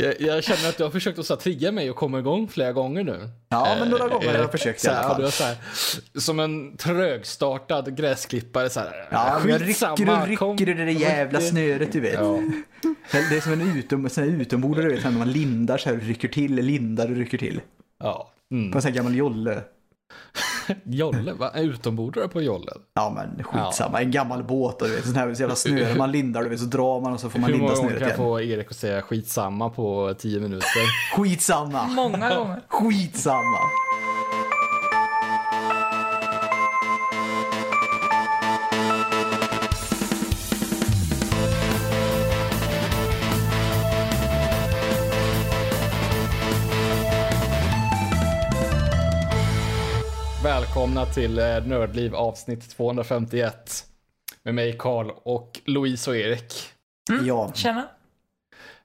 Jag, jag känner att du har försökt att så här, trigga mig och komma igång flera gånger nu. Ja, men några gånger har jag eh, försökt i alla fall. du så här, som en trögstartad gräsklippare så här. Ja, jag rycker och kom. rycker i det där jävla snöret du vet. Ja. Det är som en utom, utombordare du vet, när man lindar så här och rycker till, lindar och rycker till. ja. Mm. På en sån här gammal jolle. Jolle, va? Utombordare på jolle? Ja men skitsamma, en gammal båt och du vet, sån här så jävla snöre man lindar du vet, så drar man och så får man Hur linda många gånger snöret kan jag igen. få Erik att säga skitsamma på tio minuter? Skitsamma! Många gånger. Skitsamma! Välkomna till eh, Nördliv avsnitt 251. Med mig Karl och Louise och Erik. Ja, Tjena.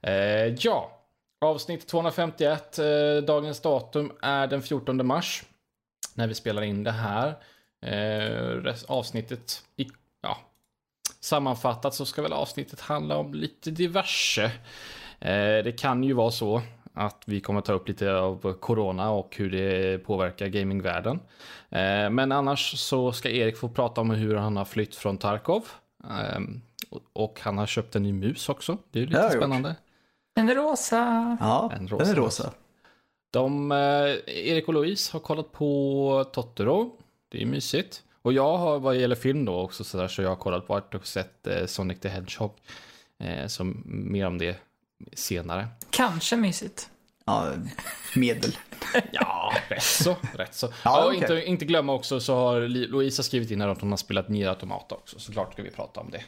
Eh, ja, avsnitt 251. Eh, dagens datum är den 14 mars. När vi spelar in det här. Eh, avsnittet, i, ja, sammanfattat så ska väl avsnittet handla om lite diverse. Eh, det kan ju vara så att vi kommer ta upp lite av corona och hur det påverkar gamingvärlden. Eh, men annars så ska Erik få prata om hur han har flytt från Tarkov. Eh, och- han har köpt en ny mus också. Det är Det lite spännande. En rosa. ja En den rosa är rosa. De, eh, Erik och Louise har kollat på Totoro. Det är mysigt. Och jag har vad gäller film då också så, där, så jag har kollat på och sett eh, Sonic the Hedgehog. Eh, som mer om det senare. Kanske mysigt. Ja, medel. Ja, rätt så. Rätt så. Ja, Ja, okej. inte, inte glömma också så har har skrivit in här att hon har spelat Nier Automata också. Såklart ska vi prata om det.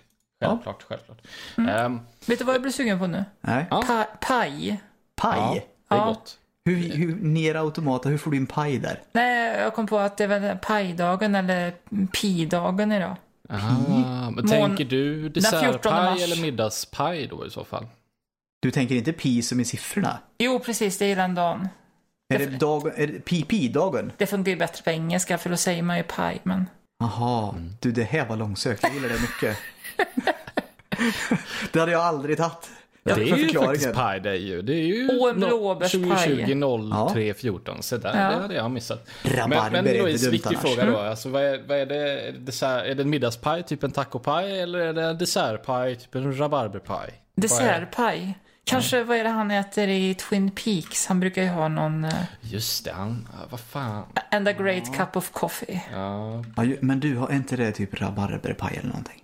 Självklart, självklart. Ehm, Vet du vad jag blir sugen på nu? Nej. Ja. Pa paj. Paj. ja, det är Ja. gott. Hur, hur, ner automata, hur får du in paj där? Nej, jag kom på att det är väl pajdagen eller pidagen idag. Ah, men tänker du 14 dessertpaj mars. eller middagspaj då i så fall? Du tänker inte pi som i siffrorna? Jo, precis, det är den dagen. Är det, dag, är det pi, pi-dagen? Det funkar ju bättre på engelska för då säger man ju paj, men... Jaha, du det här var långsökt. Jag gillar det mycket. det hade jag aldrig tagit. Det är ju faktiskt paj det är ju. Det är ju Och en no- blåbärspaj. 2020 03 14. Så där, Ja. det hade jag missat. Rabarber Men, är men Louise, viktig annars. fråga då. Alltså, vad, är, vad är det? Är det, dessert, är det en middagspaj, typ en tacopaj? Eller är det en dessertpaj, typ en rabarberpaj? Dessertpaj. Kanske, vad är det han äter i Twin Peaks? Han brukar ju ha någon... Uh, Just det, han, ja, vad fan. and a great cup of coffee. Ja, Ja, men du, har inte det typ rabarberpaj eller någonting?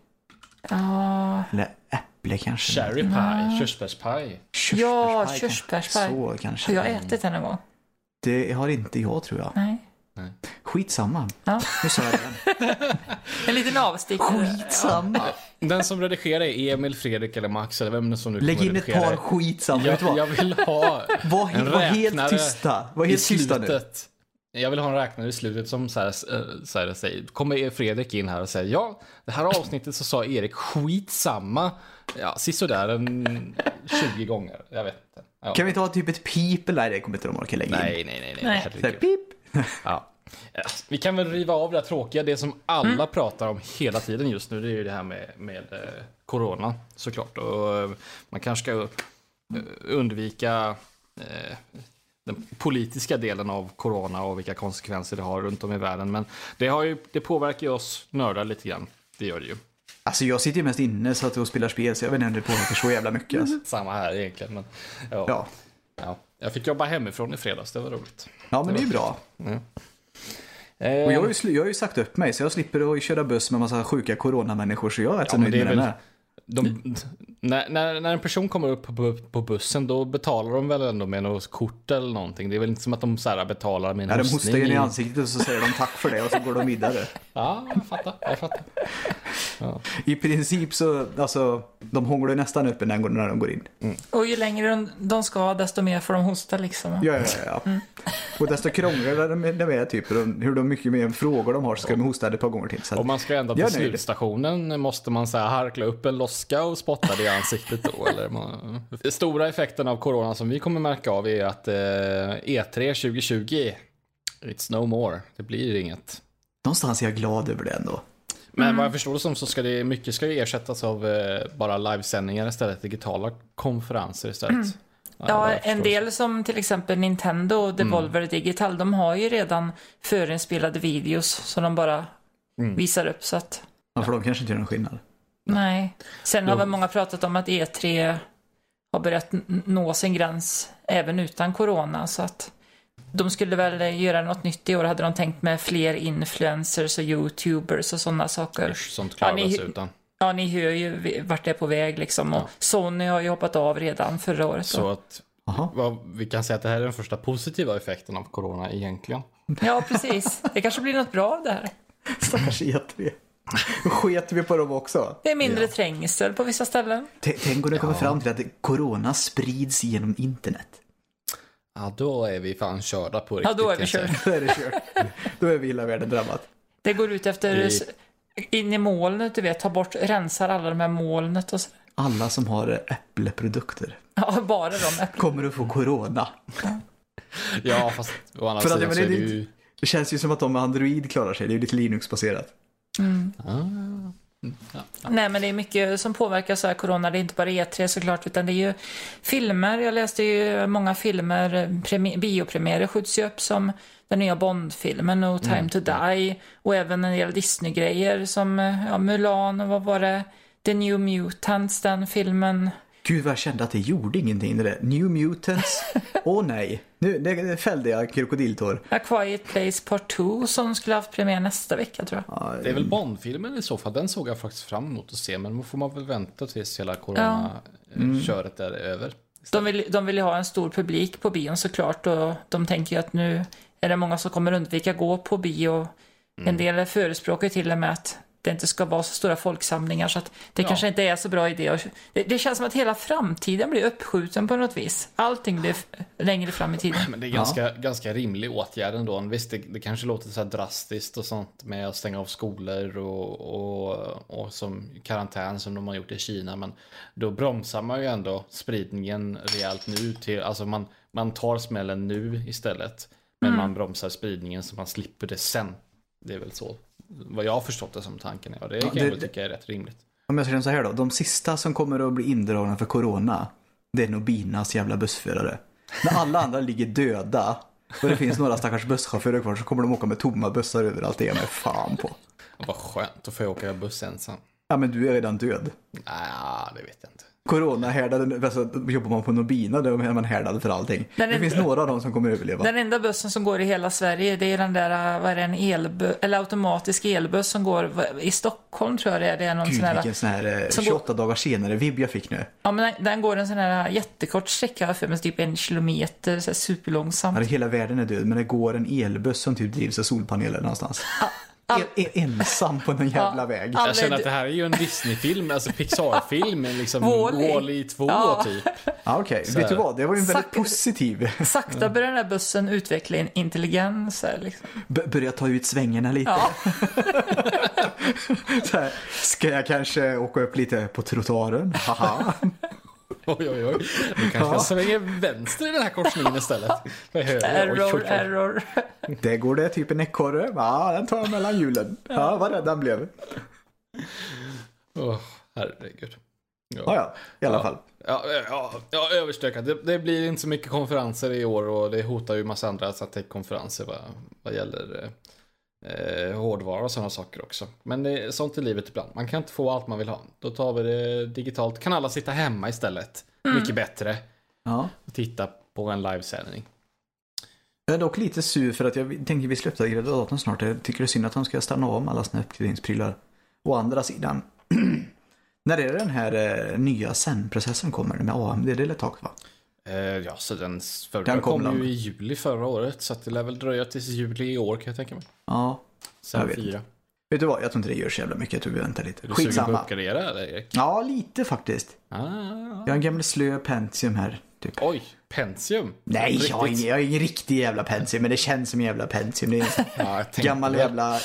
Ja, Eller äpple kanske? cherry pie, körsbärspaj. ja Körsbärspaj körsbärspaj. kanske. Så Har kanske. jag ätit den någon gång? Det har inte jag tror jag. Nej. Skitsamma. Ja. Nu sa jag det. En liten avstickare. Skitsamma. Den som redigerar är Emil, Fredrik eller Max eller vem som nu Lägg in ett par skitsamma. Jag, vad? jag vill ha Var, en var helt tysta. Var i helt tysta nu. slutet. Jag vill ha en räknare i slutet som så här, eh, så här säger, kommer Fredrik in här och säger ja, det här avsnittet så sa Erik skitsamma, ja, sisådär en 20 gånger. Jag vet inte. Ja. Kan vi ta typ ett pip eller? Nej, det kommer inte de orka lägga in. Nej, nej, nej, nej. Nej. Så här, pip. Ja. Vi kan väl riva av det här tråkiga, det som alla pratar om hela tiden just nu, det är ju det här med, med eh, corona såklart. Och eh, man kanske ska eh, undvika eh, den politiska delen av corona och vilka konsekvenser det har runt om i världen. Men det, har ju, det påverkar ju oss nördar lite grann. Det gör det ju. Alltså jag sitter ju mest inne så att och spelar spel så jag vet inte om det påverkar så jävla mycket. Alltså. Samma här egentligen. Men, ja, Ja. Ja. Jag fick jobba hemifrån i fredags, det var roligt. Ja, men det är ju bra. Eh, Och jag har, ju, sl- jag har ju sagt upp mig så jag slipper att köra buss med massa sjuka coronamänniskor så jag är rätt så Ja, nöjd med den väl- här. De, när, när, när en person kommer upp på, på bussen då betalar de väl ändå med något kort eller någonting. Det är väl inte som att de så här betalar med en Ja, de hostning hostar ju i ansiktet och så säger de tack för det och så går de vidare. Ja, jag fattar. Jag fattar. I princip så, alltså, de hånglar nästan upp när de- när de går in. Och ju längre de, de ska, desto mer får de hosta liksom. Ja, ja, ja. Mm. Och desto krångligare de är, de är typ, hur de mycket mer frågor de har så ska de hosta ett par gånger till. Så Om man ska är nöjd. slutstationen måste man så här harkla upp en loska och spotta det i ansiktet då? Eller man... Den stora effekten av corona som vi kommer märka av är att eh, E3 2020, it's no more. Det blir inget. Någonstans är jag glad över det ändå. Men vad jag förstår det som så ska det mycket ska ju ersättas av eh, bara livesändningar istället, digitala konferenser istället. Ja, jag en del som till exempel Nintendo och Devolver Digital, de har ju redan förinspelade videos som de bara Mm. visar upp så att Ja, för de kanske inte gör någon skillnad. nej. Sen har väl många pratat om att E3 har börjat nå sin gräns även utan corona så att de skulle väl göra något nytt i år hade de tänkt med fler influencers och youtubers och sådana saker. Usch, Sånt klarar Ja, ni- sig utan. Ja, ni hör ju vart det är på väg liksom och Ja. Sony har ju hoppat av redan förra året. Så att vad, vi kan säga att det här är den första positiva effekten av corona egentligen. Ja, precis. Det kanske blir något bra av det här. Stackars E3. Då sket vi på dem också. Det är mindre trängsel på vissa ställen. T- Tänk om det kommer fram till att corona sprids genom internet. Ja, då är vi fan körda på Ja, riktigt. då är vi körda. Då är det kört. Då är vi hela världen drabbat. Det går ut efter Det- in i molnet, du vet, ta bort, rensar alla de här molnet och så. Alla som har Äppleprodukter Ja, bara de öppna. kommer att få corona. Ja, fast å andra För att, sidan så det är det ju... Det känns ju som att de med Android klarar sig. Det är ju lite Linux-baserat. Ah, Nej, men det är mycket som påverkar så här corona. Det är inte bara E3 såklart, utan det är ju filmer. Jag läste ju många filmer, premi- biopremiärer skjuts ju upp som den nya Bond-filmen No Time to Die och även en del Disney-grejer som ja, Mulan och vad var det? The New Mutants, den filmen. Gud vad jag kände att det gjorde ingenting det där. New Mutants. Åh nej. Nu det, det fällde jag krokodiltår. A Quiet Place Part 2 som skulle haft premiär nästa vecka tror jag. Ja, Det är väl Bond-filmen i så fall. Den såg jag faktiskt fram emot att se. Men då får man väl vänta tills hela corona-köret är över. De vill, de vill ju ha en stor publik på bion såklart och de tänker ju att nu är det många som kommer undvika gå på bio. En del förespråkar till och med att det inte ska vara så stora folksamlingar så att det Ja. kanske inte är så bra idé. Det, det känns som att hela framtiden blir uppskjuten på något vis. Allting blir längre fram i tiden. Men det är ganska, ganska rimlig åtgärd ändå. Visst, det, det kanske låter så här drastiskt och sånt med att stänga av skolor och, och, och som karantän som de har gjort i Kina. Men då bromsar man ju ändå spridningen rejält nu. Till, alltså man, man tar smällen nu istället. Men man bromsar spridningen så man slipper det sen. Det är väl så. Vad jag har förstått det som tanken är. Och det kan det- jag väl tycka är rätt rimligt. Om jag säger så här då. De sista som kommer att bli indragna för corona. Det är nog Binas jävla bussförare. När alla andra ligger döda. Och det finns några stackars busschaufförer kvar så kommer de åka med tomma bussar överallt. Det är jag med fan på. Vad skönt att få åka buss ensam. Ja men du är redan död. Nej, det vet jag inte. Corona-härdade, alltså, jobbar man på Nobina då är man härdad för allting. Den Det finns några av dem som kommer överleva. Den enda bussen som går i hela Sverige det är den där, vad är det, en elbuss, eller automatisk elbuss som går i Stockholm tror jag det är. Det är någon Gud sån här, vilken sån här eh, som går- 28 dagar senare vibb jag fick nu. Ja, men den, den går en sån här jättekort sträcka för mig, typ en kilometer, så här superlångsamt. Ja, hela världen är död men det går en elbuss som typ drivs av solpaneler någonstans. All- En, en, ensam på någon jävla Ja, väg. Jag känner att det här är ju en Disney-film, alltså Pixar-film, liksom Wall-E. Wall-E 2 Ja. typ. Ja, Okej, Så vet du vad? Det var ju en väldigt Sack- positiv. Sakta börjar den här bussen utveckla en intelligens. Här, liksom. B- börja ta ut svängarna lite. Ja, Så här, ska jag kanske åka upp lite på trottoaren? Haha. Oj, oj, oj. Du kanske Ja. svänger vänster i den här korsningen istället. För höger. Oj, oj, error, oj. error. Där går det typ en ekorre. Ja, den tar jag mellan hjulen. Ja, vad rädd han blev. Åh, herregud. Ja, ja, i alla Ja. fall. Ja, ja, ja överstökat. Det, det blir inte så mycket konferenser i år och det hotar ju massa andra tech-konferenser vad, vad gäller eh, hårdvara och sådana saker också. Men det är sånt i livet ibland. Man kan inte få allt man vill ha. Då tar vi det digitalt. Kan alla sitta hemma istället? Mycket bättre. Ja. Och titta på en livesändning. Jag är dock lite sur för att jag tänker vi släppte datorn snart. Jag tycker det är synd att de ska stanna av med alla sina uppgraderingsprylar. Å andra sidan. när är det den här eh, nya Zen-processen kommer med AMD? Det är ett tag va? Eh, ja, så den förra Den kom kom ju i juli förra året. Så det lär väl dröja tills juli i år kan jag tänka mig. Ja. Sen Jag vet fyra. Vet du vad? Jag tror inte det gör så jävla mycket. Jag tror vi väntar lite. Är du sugen på att Skitsamma. uppgradera eller Erik? Ja, lite faktiskt. Ah, Jag har en gammal slö Pentium här. Typ. oj, Pentium. Nej, jag har, ingen, jag har ingen riktig jävla Pentium, men det känns som en jävla Pentium. Det är en Ja, gammal jävla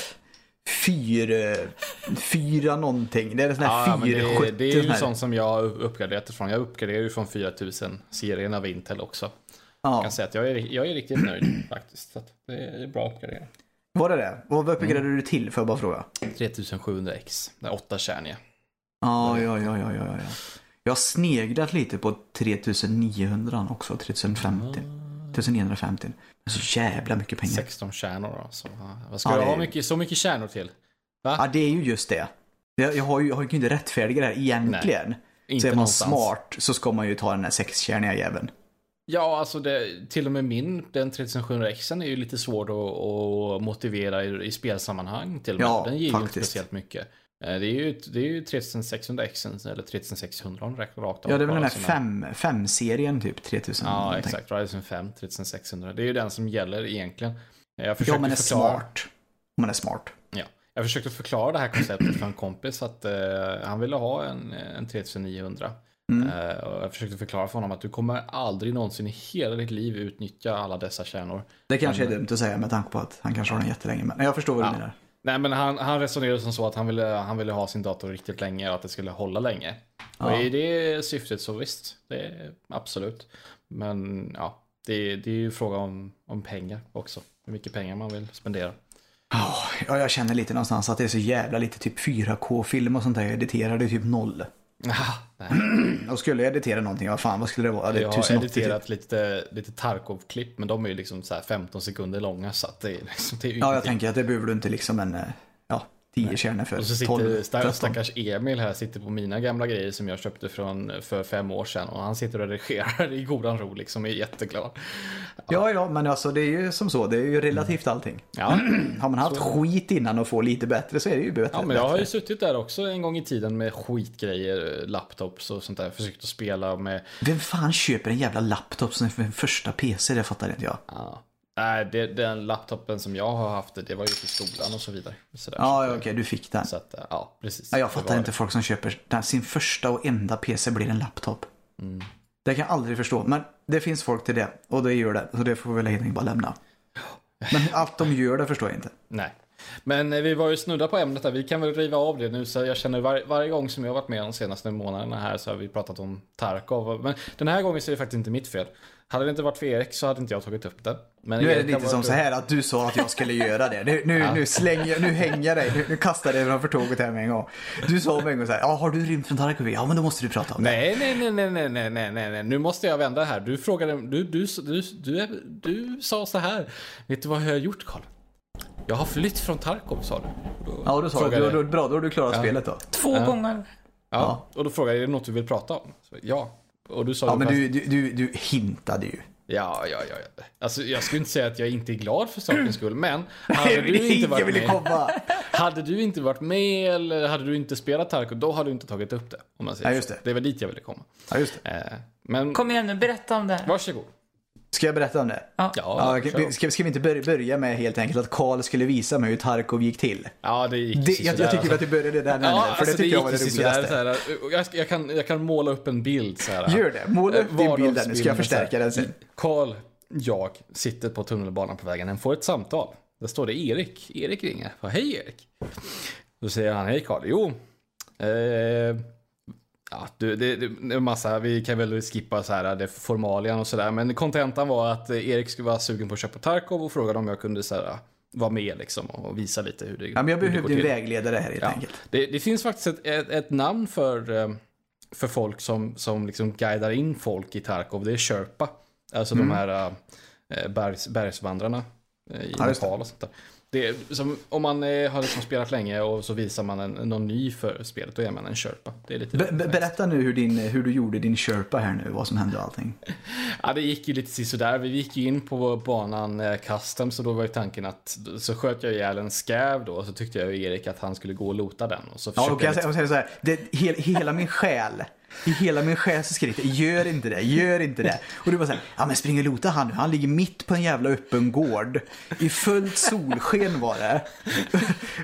fyr, eh, fyra någonting. Det är en sån här ja, fyrskytte. Det, det är ju sånt som jag uppgraderat ifrån. Jag uppgraderar ju från 4000 serien av Intel också. Ja. Jag kan säga att jag är, jag är riktigt nöjd faktiskt. Så det är bra uppgradering. Var det det? Vad uppgraderade mm. du till för jag bara fråga? 3700X, den åtta kärniga. Ja, ja, ja, ja, ja, ja. Jag har sneglat lite på 3900 också, 3050. Mm. 1950. Så jävla mycket pengar. 16 kärnor då. Så, vad ska ja, du ha mycket, så mycket kärnor till? Va? Ja, det är ju just det. Jag, jag har, ju, jag har inte rättfärdiga det här egentligen. Nej, inte så är man någonstans. smart så ska man ju ta den här sexkärniga jäveln. Ja, alltså det, till och med min, den 3700 x är ju lite svår att, att motivera i, i spelsammanhang till och med. Ja, den ger faktiskt. ju inte speciellt mycket. Eh, Det är ju, det är ju 3600X eller 3600 om räknar rakt av. Ja, det är väl den här Bara fem, fem-serien typ, 3000. Ja, någonting. exakt. Ryzen 5 3600. Det är ju den som gäller egentligen. Jag Ja, man är förklara, smart. Man är smart. Ja, jag försökte förklara det här konceptet för en kompis att eh, han ville ha en, en 3900. Mm. Eh, och jag försökte förklara för honom att du kommer aldrig någonsin i hela ditt liv utnyttja alla dessa kärnor. Det kanske är dumt att säga med tanke på att han kanske har den jättelänge. Men jag förstår vad du Ja. menar. Nej men han, han resonerade som så att han ville, han ville ha sin dator riktigt länge och att det skulle hålla länge. Och Ja. i det syftet så visst, det är absolut. Men ja, det, det är ju fråga om, om pengar också. Hur mycket pengar man vill spendera. Ja, jag känner lite någonstans att det är så jävla lite typ 4K-film och sånt där. Jag editerar det typ noll. Ah. Och skulle jag editera någonting, vad fan vad skulle det vara? Det Jag har 1080 typ. editerat lite, lite Tarkov-klipp men de är ju liksom så här 15 sekunder långa så att det är, liksom, det är Ja, jag tänker att det behöver du inte liksom en, eh, ja, 10 kärnor för Och så 12, sitter stack, 13. stackars Emil här, sitter på mina gamla grejer som jag köpte från för fem år sedan och han sitter och redigerar i godan ro liksom, är jätteglad. Ja, ja, men alltså det är ju som så. Det är ju relativt allting. Ja, Har man haft skit innan och får lite bättre så är det ju bättre. ja men jag har ju suttit där också en gång i tiden med skitgrejer, laptops och sånt där, försökt att spela med, Vem fan köper en jävla laptop som för en första PC? Det fattar inte jag. ja. Nej, det, den laptopen som jag har haft, det var ju till skolan och så vidare. Så där. Ja, okej, du fick den. Så att, ja, precis. Ja, jag fattar inte det. folk som köper den, sin första och enda PC blir en laptop. Mm. Det kan jag aldrig förstå. Men det finns folk till det. Och det gör det. Så det får vi väl helt enkelt bara lämna. Men allt de gör det förstår jag inte. Nej. Men eh, vi var ju snudda på ämnet där. Vi kan väl riva av det nu. Så jag känner var, varje gång som jag har varit med de senaste månaderna här så har vi pratat om Tarkov. Men den här gången så är det faktiskt inte mitt fel. Hade det inte varit för Erik så hade inte jag tagit upp det. Men nu är det lite som så här att du sa att jag skulle göra det. Nu, nu, ja. nu slänger nu hänger jag dig, nu, nu kastar jag dig framför tåget här med en gång. Du sa med en gång så här, ja har du rymt från Tarkovi? Ja men då måste du prata om nej, det. Nej, nej, nej, nej, nej, nej, nej, nu måste jag vända här. Du frågade, du, du, du, du, du sa så här, vet du vad jag har gjort Karl? Jag har flytt från Tarkov sa du. Då ja, då sa du, då, bra, då har du klarat ja. spelet då. Två ja. gånger. Ja. och då frågade jag, är det något du vill prata om? Så, ja. Och du sa Ja, ju men fast- du, du, du, hintade ju. Ja, ja, ja. Alltså, jag skulle inte säga att jag inte är glad för sakens skull, men hade du inte varit med, hade du inte varit med eller hade du inte spelat Tarkov, då hade du inte tagit upp det. Om man säger Ja, just så. det. det var dit jag ville komma. Ja, just det. Eh, men Kom igen nu, berätta om det. här. varsågod. Ska jag berätta om det? Ja. Ja, ska, ska vi inte börja, med helt enkelt att Karl skulle visa mig hur Tarkov gick till? ja det gick Det, jag, jag tycker alltså. att du började där nu, Ja, för alltså, det tycker jag var det roligaste. så här, jag, jag, kan, jag kan måla upp en bild så här. Gör det, måla upp Eh, din bild där nu, ska jag förstärka den sen. Karl, jag, sitter på tunnelbanan på vägen hem, får ett samtal. Där står det Erik. Erik ringer. Hej Erik. Då säger han, hej Karl. Jo, eh, ja, du, det, det, är massa, vi kan väl skippa så här, det formalian och sådär. Men kontentan var att Erik skulle vara sugen på att köpa Tarkov och frågade om jag kunde så här, vara med liksom och visa lite hur det, Ja, men jag behövde en vägledare här helt Ja. enkelt. Det, det finns faktiskt ett, ett, ett namn för, eh, för folk som, som liksom guidar in folk i Tarkov. Det är Sherpa. Alltså de här eh, bergs, bergsvandrarna eh, i Ja. Nepal och sånt där. Det som, om man eh, har liksom spelat länge och så visar man en, någon ny för spelet, då är man en Sherpa. Det är lite Be, be, berätta nu hur, din, hur du gjorde din Sherpa här nu, vad som hände och allting. Ja, det gick ju lite sisådär. Vi gick ju in på banan eh, custom, så då var ju tanken att så sköt jag ihjäl en skäv då, och så tyckte jag ju Erik att han skulle gå och lota den. Och så Ja, och jag, säger- jag säger så här, det, hela min själ, i hela min själ så skriker det, gör inte det, gör inte det. Och du bara såhär, ja men spring och lota han nu, han ligger mitt på en jävla öppen gård. I fullt solsken var det.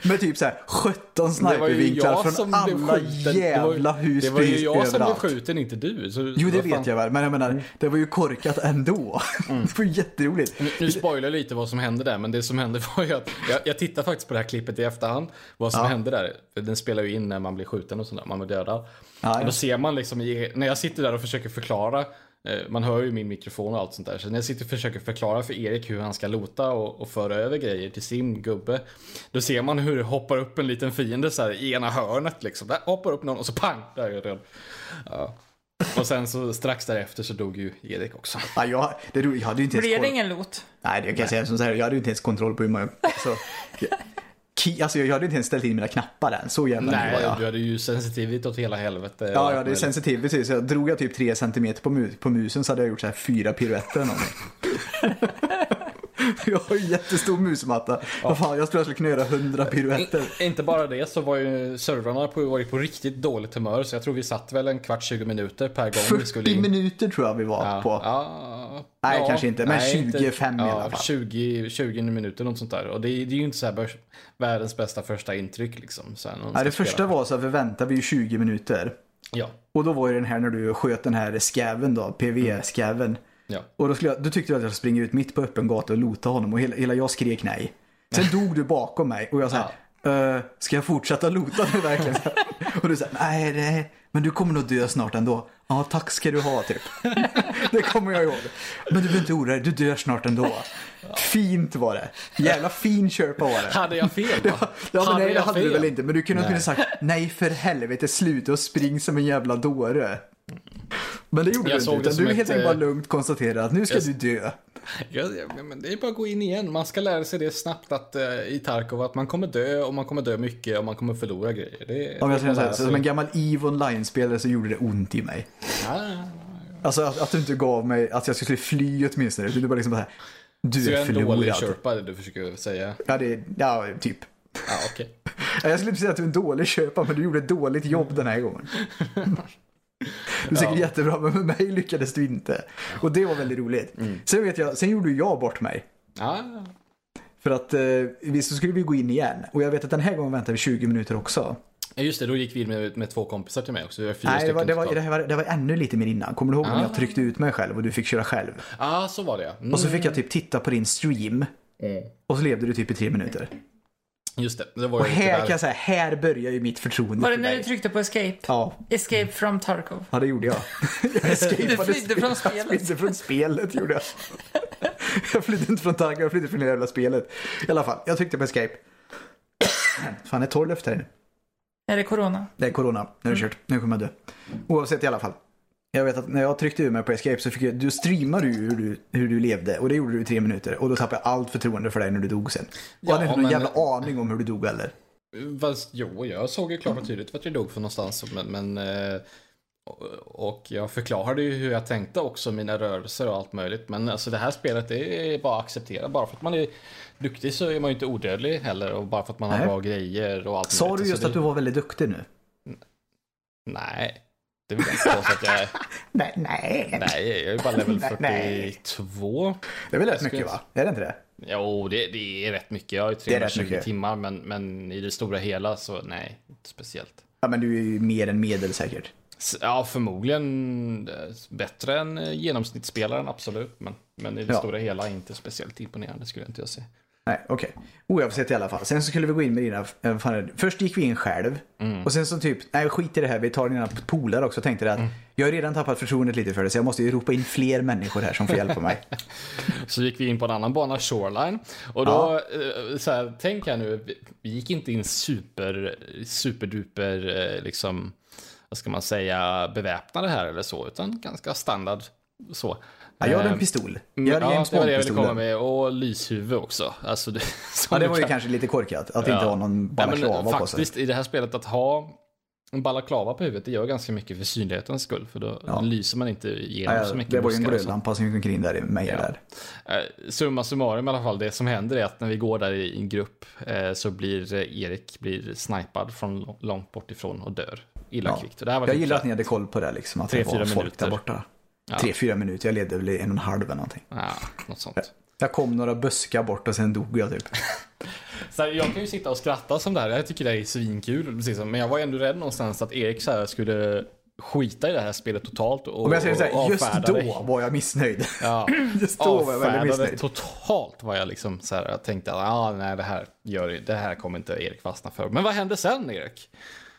Med typ såhär 17 Det var ju snipervinklar jag från alla jävla hus Det var ju jag som blev skjuten, inte du. Så, Jo, det vet jag väl, men jag menar, det var ju korkat ändå. Det var ju jätteroligt. Nu, nu spoilar jag lite vad som hände där, men det som hände var ju att jag, jag tittar faktiskt på det här klippet i efterhand, vad som Ja. hände där. För Den spelar ju in när man blir skjuten och sådär, man blir dödad. Ja, Och ja. då ser man liksom, när jag sitter där och försöker förklara, eh, man hör ju min mikrofon och allt sånt där, så när jag sitter och försöker förklara för Erik hur han ska lota och, och föra över grejer till sin gubbe, då ser man hur det hoppar upp en liten fiende så här i ena hörnet liksom. Där hoppar upp någon och så pang, där är jag död. Ja. Och sen så strax därefter så dog ju Erik också. Ja, jag, det, jag hade ju inte ens Blir det ingen lot? Nej, det kan jag säga som så här. Jag hade ju inte ens kontroll på hur man... Alltså, alltså jag hade inte ens ställt in mina knappar än. Så jävla ny var Nej, jag. du hade ju sensitivitet åt hela helvete. Ja, jag hade sensitivity. Så jag drog jag typ 3 cm på, mu- på musen så hade jag gjort så här fyra piruetter eller någonting. jag har ju jättestor musmatta. Vad fan, jag tror jag skulle kunna göra 100 piruetter. I- Inte bara det så var ju servrarna på, var ju på riktigt dåligt humör så jag tror vi satt väl en kvart 20 minuter per gång vi skulle 40 in. minuter tror jag vi var Ja, på. ja, Nej, ja, kanske inte, men 25 i ja, alla fall. 20, 20 minuter, något sånt där. Och det, är- det är ju inte så här världens bästa första intryck liksom. Så här, Nej, det första spela. var så att vi väntade vi ju 20 minuter. Ja, Och då var ju den här när du sköt den här skäven då, PV-skäven. ja. Och då, jag, då tyckte du att jag skulle springa ut mitt på öppen gata och lota honom och hela, hela jag skrek nej. Sen dog du bakom mig och jag sa "Eh, ska jag fortsätta lota nu verkligen? och du sa nej, nej, men du kommer nog dö snart ändå. Ja, tack ska du ha typ. det kommer jag ihåg. Men du behöver inte oroa dig, du dör snart ändå. Fint var det. Jävla fin köpa var det. Hade jag fel va? Ja, men Hade nej, det hade du fel? väl inte. Men du kunde ha sagt nej för helvete, sluta och spring som en jävla dåre. Men det gjorde Jag du inte. Utan du helt enkelt bara eh, lugnt konstaterade att nu ska jag- du dö. Ja, ja, men det är bara att gå in igen. Man ska lära sig det snabbt att, eh, i Tarkov att man kommer dö och man kommer dö mycket och man kommer förlora grejer. Det, Om jag säger så här, så som en gammal EVE Online-spelare så gjorde det ont i mig. Ja, Alltså att, att du inte gav mig att jag skulle fly åtminstone. Du bara liksom bara, du Så jag är är en dålig förlorad. köpa, det du försöker säga. Ja, det, ja, typ. Ja. Ja, Jag skulle inte säga att du är en dålig köpare, men du gjorde ett dåligt jobb den här gången. Du är säkert Ja. jättebra, men med mig lyckades du inte. Och det var väldigt roligt. Mm. Sen vet jag, sen gjorde jag bort mig. Ja, För att eh, visst så skulle vi gå in igen. Och jag vet att den här gången väntade vi 20 minuter också. just det, då gick vi med, med två kompisar till mig också. Vi var fyra Nej, det var, det, var, det, var, det var ännu lite mer innan. Kommer du ihåg när Ah. jag tryckte ut mig själv och du fick köra själv? Ja, så var det ja. mm. Och så fick jag typ titta på din stream. Och så levde du typ i tre minuter. Just det, det var Och här kan jag säga, här börjar ju mitt förtroende Var det för när du tryckte på escape? Ja, Escape from Tarkov. ja, det gjorde jag. jag Du flydde från Jag spelet. flydde från spelet, gjorde jag. Jag flydde inte från tanken, jag flydde från det jävla spelet. I alla fall, jag tryckte på escape. Fan, det är torr luft här inne. Är det corona? Det är corona, nu är det kört. Nu kommer jag dö. Oavsett i alla fall. Jag vet att när jag tryckte ur mig på escape så fick jag, du streamade ju hur du, hur du levde och det gjorde du i tre minuter. Och då tappade jag allt förtroende för dig när du dog sen. Jag Ja, hade inte någon men- jävla aning om hur du dog heller. Fast, jo, jag såg ju klart och tydligt vart jag dog för någonstans. Men, men, eh, och- jag förklarade ju hur jag tänkte också, mina rörelser och allt möjligt. Men alltså det här spelet, det är bara att acceptera. Bara för att man är duktig så är man ju inte odödlig heller. Och bara för att man har Nej. bra grejer och allt Sa du just det, att du var väldigt duktig nu? Nej, det vill jag inte påstå att jag är. Nej, nej. Nej, jag är bara level Nej, nej. 42. Det är väl rätt mycket va? Är det inte det? Jo, det, det är rätt mycket. Jag har ju är rätt 320 mycket. timmar, men, men i det stora hela så nej, inte speciellt. Ja men du är ju mer än medel säkert. Ja, förmodligen eh, bättre än eh, genomsnittsspelaren, absolut. Men, men i det Ja. stora hela inte speciellt imponerande skulle jag inte jag säga. Nej, okej. Oavsett i alla fall. Sen så skulle vi gå in med dina... eh, fan Först gick vi in själv. Mm. Och sen så typ, nej skit i det här, vi tar dina polare också. Tänkte det att Mm. jag har redan tappat förtroendet lite för det så jag måste ju ropa in fler människor här som får hjälpa mig. Så gick vi in på en annan bana, Shoreline. Och då, eh, så här, tänk här nu, vi- vi gick inte in super, superduper, eh, liksom, vad ska man säga, beväpnade här eller så, utan ganska standard så. Ja, jag hade en Eh, pistol. mm, Jag hade ja, James det var det jag ville komma Bond-pistolen. med. Och lyshuvud också. Alltså, det, Ja, det var ju kan- kanske lite korkat att Ja. inte ha någon men balaklava på sig. Faktiskt i det här spelet att ha en balaklava på huvudet, det gör ganska mycket för synlighetens skull. För då Ja. lyser man inte igenom Ja, så mycket det var ju en glödlampa som gick omkring där mig Ja. där. Eh, Summa summarum i alla fall, det som händer är att när vi går där i en grupp eh, så blir Erik blir snipad från långt bort ifrån och dör illa Ja. kvickt. Jag typ gillar att ni hade koll på det liksom. Att det var folk minuter. där borta. Ja. Tre, fyra minuter. Jag levde väl i en och en halv eller någonting. Ja, något sånt. Jag kom några buskar bort och sen dog jag typ. Så här, jag kan ju sitta och skratta som det här, jag tycker det är svinkul. Precis, som- men jag var ändå rädd någonstans att Erik så här skulle skita i det här spelet totalt. Och, Om jag säger så och här, just då det. var jag missnöjd. Ja, Just då var jag väldigt avfärdade missnöjd. totalt var jag liksom så här, jag tänkte att ah, nej, det, här gör, det här kommer inte Erik fastna för. Men vad hände sen Erik?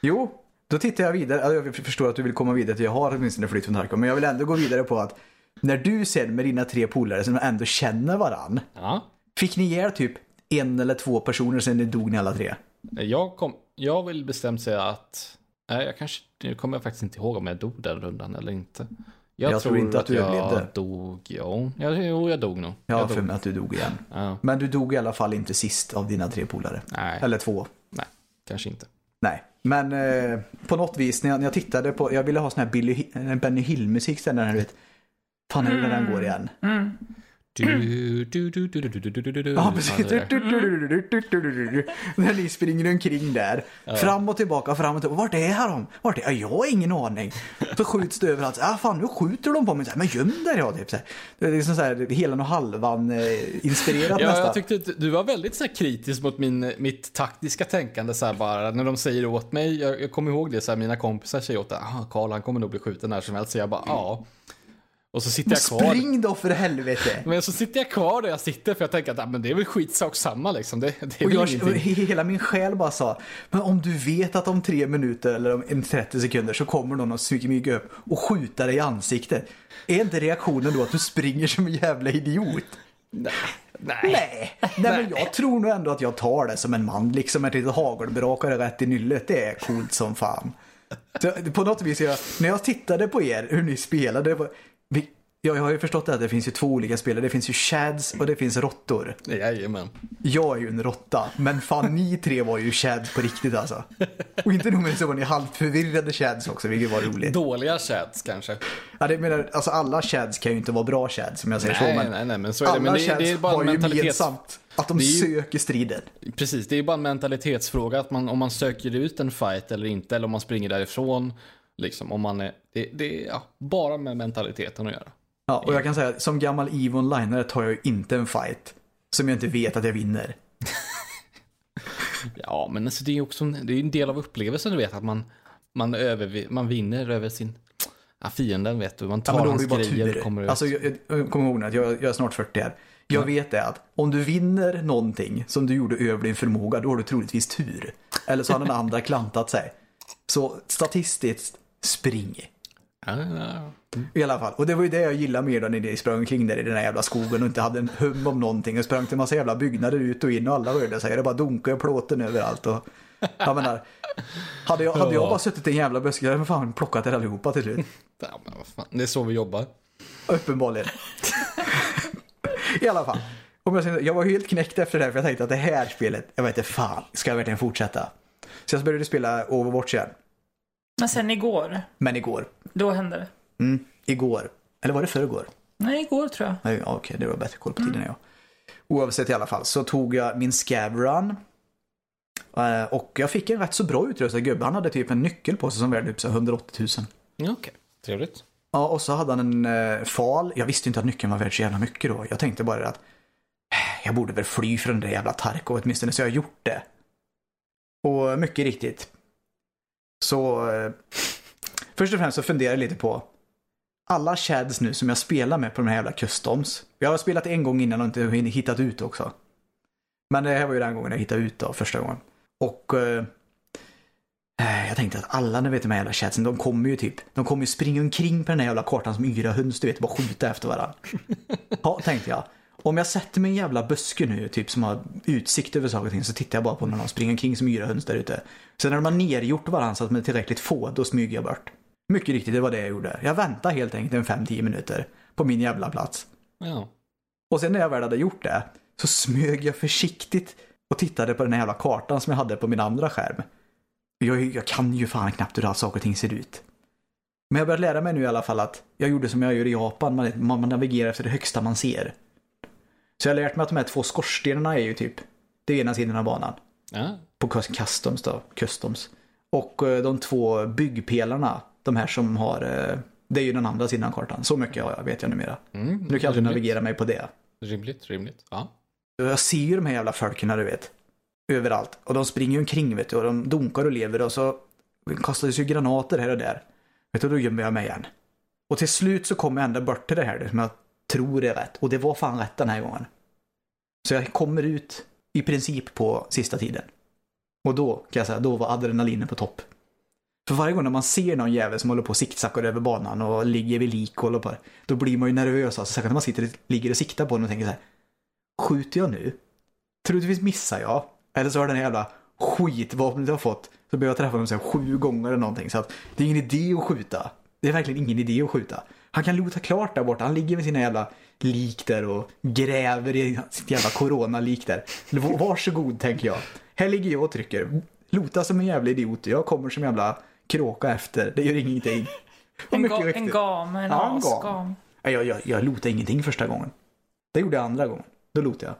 Jo, Då tittar jag vidare. Ja, Jag förstår att du vill komma vidare till jag har åtminstone flytt från Tarkov. Men jag vill ändå gå vidare på att när du sen med dina tre polare som ändå känner varann. Ja, Fick ni ihjäl typ en eller två personer sen ni dog ni alla tre? jag, kom, jag vill bestämt säga att Nej, jag kanske nu kommer jag faktiskt inte ihåg om jag dog den rundan eller inte. Jag tror inte att du jag överlevde. dog, jo, jag, jo, jag dog nog. Jag har jag för mig att du dog igen. Ja, Men du dog i alla fall inte sist av dina tre polare. nej, Eller två. nej, kanske inte. Nej, men eh, på något vis när jag, när jag tittade på, jag ville ha sån här Billy, eh, Benny Hill-musik sen när du vet. Fan hur den går igen. Mm. Ja, precis. När ni springer omkring där. Fram och tillbaka, fram och tillbaka. Vart är de? Vart är Jag har ingen aning. Så skjuts det överallt. Ah, fan, nu skjuter de på mig. Men göm dig då. Typ. Det är liksom så här, helan och halvan-inspirerat ja, nästan. Jag tyckte att du var väldigt så här, kritisk mot min, mitt taktiska tänkande. Så här, bara, när de säger åt mig, jag, jag kommer ihåg det, så här, mina kompisar säger åt mig, ah, Karl han kommer nog bli skjuten när som helst. Så jag bara, ja. Ah. Och så sitter jag kvar. Spring då för helvete. Men så sitter jag kvar där jag sitter för jag tänker att ah, men det är väl skitsak samma liksom. Det, det är Och jag, och hela min själ bara sa, men om du vet att om tre minuter eller om en 30 sekunder så kommer någon att smyga upp och skjuta dig i ansiktet. Är inte reaktionen då att du springer som en jävla idiot? Nej. Nej, nej men jag tror nog ändå att jag tar det som en man, liksom ett litet hagelbrakare rätt i nyllet. Det är coolt som fan. Så, på något vis, jag, när jag tittade på er, hur ni spelade, jag, jag har ju förstått att det finns ju två olika spelare. Det finns ju shads och det finns råttor. Jajamän. Jag är ju en råtta, men fan ni tre var ju chads på riktigt alltså. Och inte nog med det så var ni halvt förvirrade chads också, vilket var roligt. Dåliga chats kanske. Ja, det menar, alltså alla chads kan ju inte vara bra chads som jag säger Nej, så, men nej, nej, men så är det. alla Men det, chads det är bara har ju gemensamt att de ju- söker striden. Precis, det är bara en mentalitetsfråga. Att man, om man söker ut en fight eller inte, eller om man springer därifrån. Liksom, om man är, det, det är ja, bara med mentaliteten att göra. Ja, och jag kan säga som gammal EVE Online tar jag ju inte en fight som jag inte vet att jag vinner. Ja, men alltså, det är ju också en, det är en del av upplevelsen, du vet, att man, man, över, man vinner över sin ja, fienden, vet du. Man Ja, tar men då hans bara grejer och tur. kommer ut. Alltså, jag, jag kommer ihåg att jag, jag är snart 40 här. Jag vet det att om du vinner någonting som du gjorde över din förmåga, då har du troligtvis tur. Eller så har den andra klantat sig. Så statistiskt, spring. Ja, ja, ja. I alla fall. Och det var ju det jag gillade mer då när ni sprang omkring där i den här jävla skogen och inte hade en hum om någonting. Och sprang till en massa jävla byggnader ut och in och alla rörde sig. Det bara dunkade plåten överallt. Och, jag menar, hade jag, hade jag Ja. bara suttit i en jävla buske, hade jag fan plockat er allihopa till slut. Ja, men vad fan, det är så vi jobbar. Uppenbarligen. I alla fall. Om jag, jag var helt knäckt efter det här för jag tänkte att det här spelet, jag vet inte fan, ska jag verkligen fortsätta? Så jag började spela Overwatch igen. Men sen igår, Men igår. då hände det. Mm, igår. Eller var det förrgår? Nej, igår tror jag. Nej, okej, det var bättre koll på tiden än jag. Oavsett i alla fall så tog jag min Scab Run. Eh, Och jag fick en rätt så bra utrustad gubbe. Han hade typ en nyckel på sig som värde typ så 180 000. Ja, Okej, trevligt. Ja, och så hade han en eh, fal. Jag visste inte att nyckeln var värd så jävla mycket då. Jag tänkte bara att eh, jag borde väl fly från den där jävla Tarkov åtminstone, så jag har gjort det. Och mycket riktigt. Så eh, först och främst så funderar jag lite på alla chads nu som jag spelar med på de här jävla customs. Jag har spelat en gång innan och inte hittat ut också. Men det här var ju den gången jag hittade ut då, första gången. Och eh, Eh, Jag tänkte att alla, ni vet de här jävla chatsen, de kommer ju typ, de kommer ju springa omkring på den här jävla kartan som yra höns, du vet, bara skjuta efter varandra. Ja, tänkte jag. Om jag sätter mig i en jävla buske nu, typ som har utsikt över saker och ting, så tittar jag bara på när de springer omkring som yra höns där ute. Sen när de har nergjort varandra så att de är tillräckligt få, då smyger jag bort. Mycket riktigt, det var det jag gjorde. Jag väntade helt enkelt en 5-10 minuter på min jävla plats. Ja. Och sen när jag väl hade gjort det så smög jag försiktigt och tittade på den här jävla kartan som jag hade på min andra skärm. Jag, jag kan ju fan knappt hur saker och ting ser ut. Men jag börjat lära mig nu i alla fall att jag gjorde som jag gör i Japan, man man navigerar efter det högsta man ser. Så jag har lärt mig att de här två skorstenarna är ju typ, det är ena sidan av banan. ja. På cus- customs då, customs. Och eh, de två byggpelarna, de här som har, eh, det är ju den andra sidan av kartan. Så mycket har jag, vet jag numera. Mm, Nu kan jag rimligt. navigera mig på det. Rimligt, rimligt. Ja. Jag ser ju de här jävla folken du vet. Överallt. Och de springer ju omkring vet du. Och de dunkar och lever och så kastades ju granater här och där. Vet du, då gömmer jag mig igen. Och till slut så kommer jag ända bort till det här som jag tror är rätt. Och det var fan rätt den här gången. Så jag kommer ut i princip på sista tiden. Och då kan jag säga, då var adrenalinen på topp. För varje gång när man ser någon jävel som håller på och sicksackar över banan och ligger vid lik och håller på. Då blir man ju nervös alltså. Särskilt när man sitter, ligger och siktar på den och tänker så här. Skjuter jag nu? Troligtvis missar jag. Eller så har den här jävla skitvapnet jag fått Så behöver jag träffa dem så här sju gånger eller någonting. Så att det är ingen idé att skjuta. Det är verkligen ingen idé att skjuta. Han kan lota klart där borta. Han ligger med sina jävla lik där och gräver i sitt jävla coronalik där. Varsågod tänker jag. Här ligger jag och trycker. Lota som en jävla idiot. Jag kommer som en jävla kråka efter. Det gör ingenting. En, ga, en gam, en Ja, asgam. Jag, jag, jag lotade ingenting första gången. Det gjorde jag andra gången. Då lotade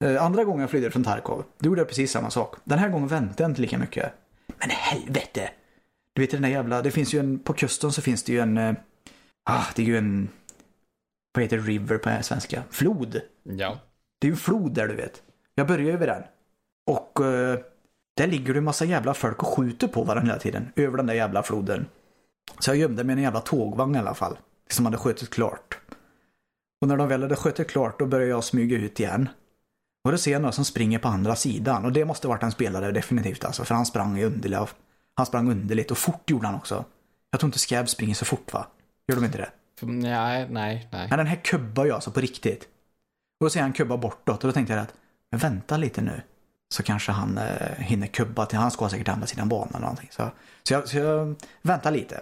jag. Eh, andra gången jag flydde från Tarkov, då gjorde jag precis samma sak. Den här gången väntade jag inte lika mycket. Men helvete! Du vet den där jävla, det finns ju en, på kusten så finns det ju en, eh, ah, det är ju en, vad heter river på svenska? Flod. Ja. Det är ju en flod där du vet. Jag börjar över den. Och eh, där ligger det en massa jävla folk och skjuter på varandra hela tiden. Över den där jävla floden. Så jag gömde mig i en jävla tågvagn i alla fall. Som hade skjutit klart. Och när de väl hade skjutit klart då började jag smyga ut igen. Och då ser jag några som springer på andra sidan. Och det måste varit en spelare definitivt alltså. För han sprang ju underligt. Han sprang underligt och fort gjorde han också. Jag tror inte Scab springer så fort va? Gör de inte det? Nej, nej, nej. Men den här kubbar ju alltså på riktigt. Och då ser han kubba bortåt och då tänkte jag att men vänta lite nu. Så kanske han eh, hinner kubba till, han ska säkert andra sidan banan eller någonting. Så, så, jag, så jag väntar lite.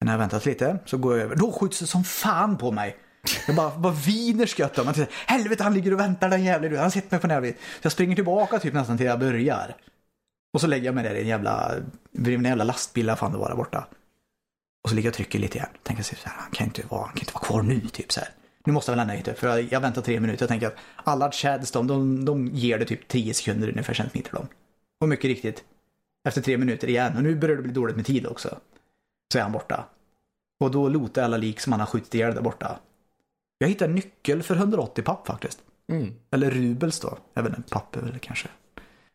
Men när jag väntat lite så går jag över. Då skjuts det som fan på mig. Jag bara, bara viner skött om. Helvete han ligger och väntar den jävla Han har sett mig på nära vid. Så jag springer tillbaka typ nästan till jag börjar. Och så lägger jag mig där i en jävla, vid en jävla lastbil fan det var där borta. Och så ligger jag och trycker lite igen. Tänker så här, han kan inte vara, han kan inte vara kvar nu typ så här. Nu måste jag väl ändå hit för jag, jag väntar tre minuter. Jag tänker att alla chads de, de, de ger det typ 10 sekunder ungefär centimeter dem. Och mycket riktigt. Efter tre minuter igen. Och nu börjar det bli dåligt med tid också. Så är han borta. Och då lotar alla lik som han har skjutit ihjäl där borta. Jag hittar en nyckel för 180 papp faktiskt. Mm. Eller rubels då. Vet inte, papp är väl kanske.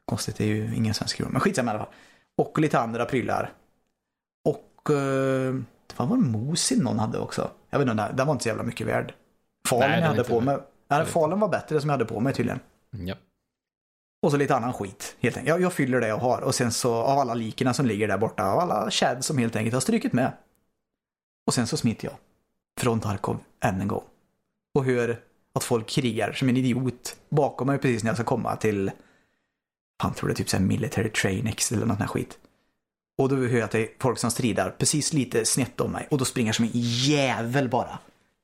Konstigt, det är ju ingen svensk krona. Men skitsamma i alla fall. Och lite andra prylar. Och eh, det var en Mosin någon hade också. Jag vet inte, den var inte så jävla mycket värd. Falen Nej, jag hade på mig. Nej, falen var bättre som jag hade på mig tydligen. Ja. Och så lite annan skit. Helt enkelt. Jag, jag fyller det jag har. Och sen så av alla likerna som ligger där borta. Av alla chad som helt enkelt har strykit med. Och sen så smiter jag. Från Tarkov än en gång. Och hör att folk krigar som en idiot bakom mig precis när jag ska komma till fan tror det är typ såhär military train X eller något sånt här skit. Och då hör jag att det är folk som strider precis lite snett om mig. Och då springer jag som en jävel bara.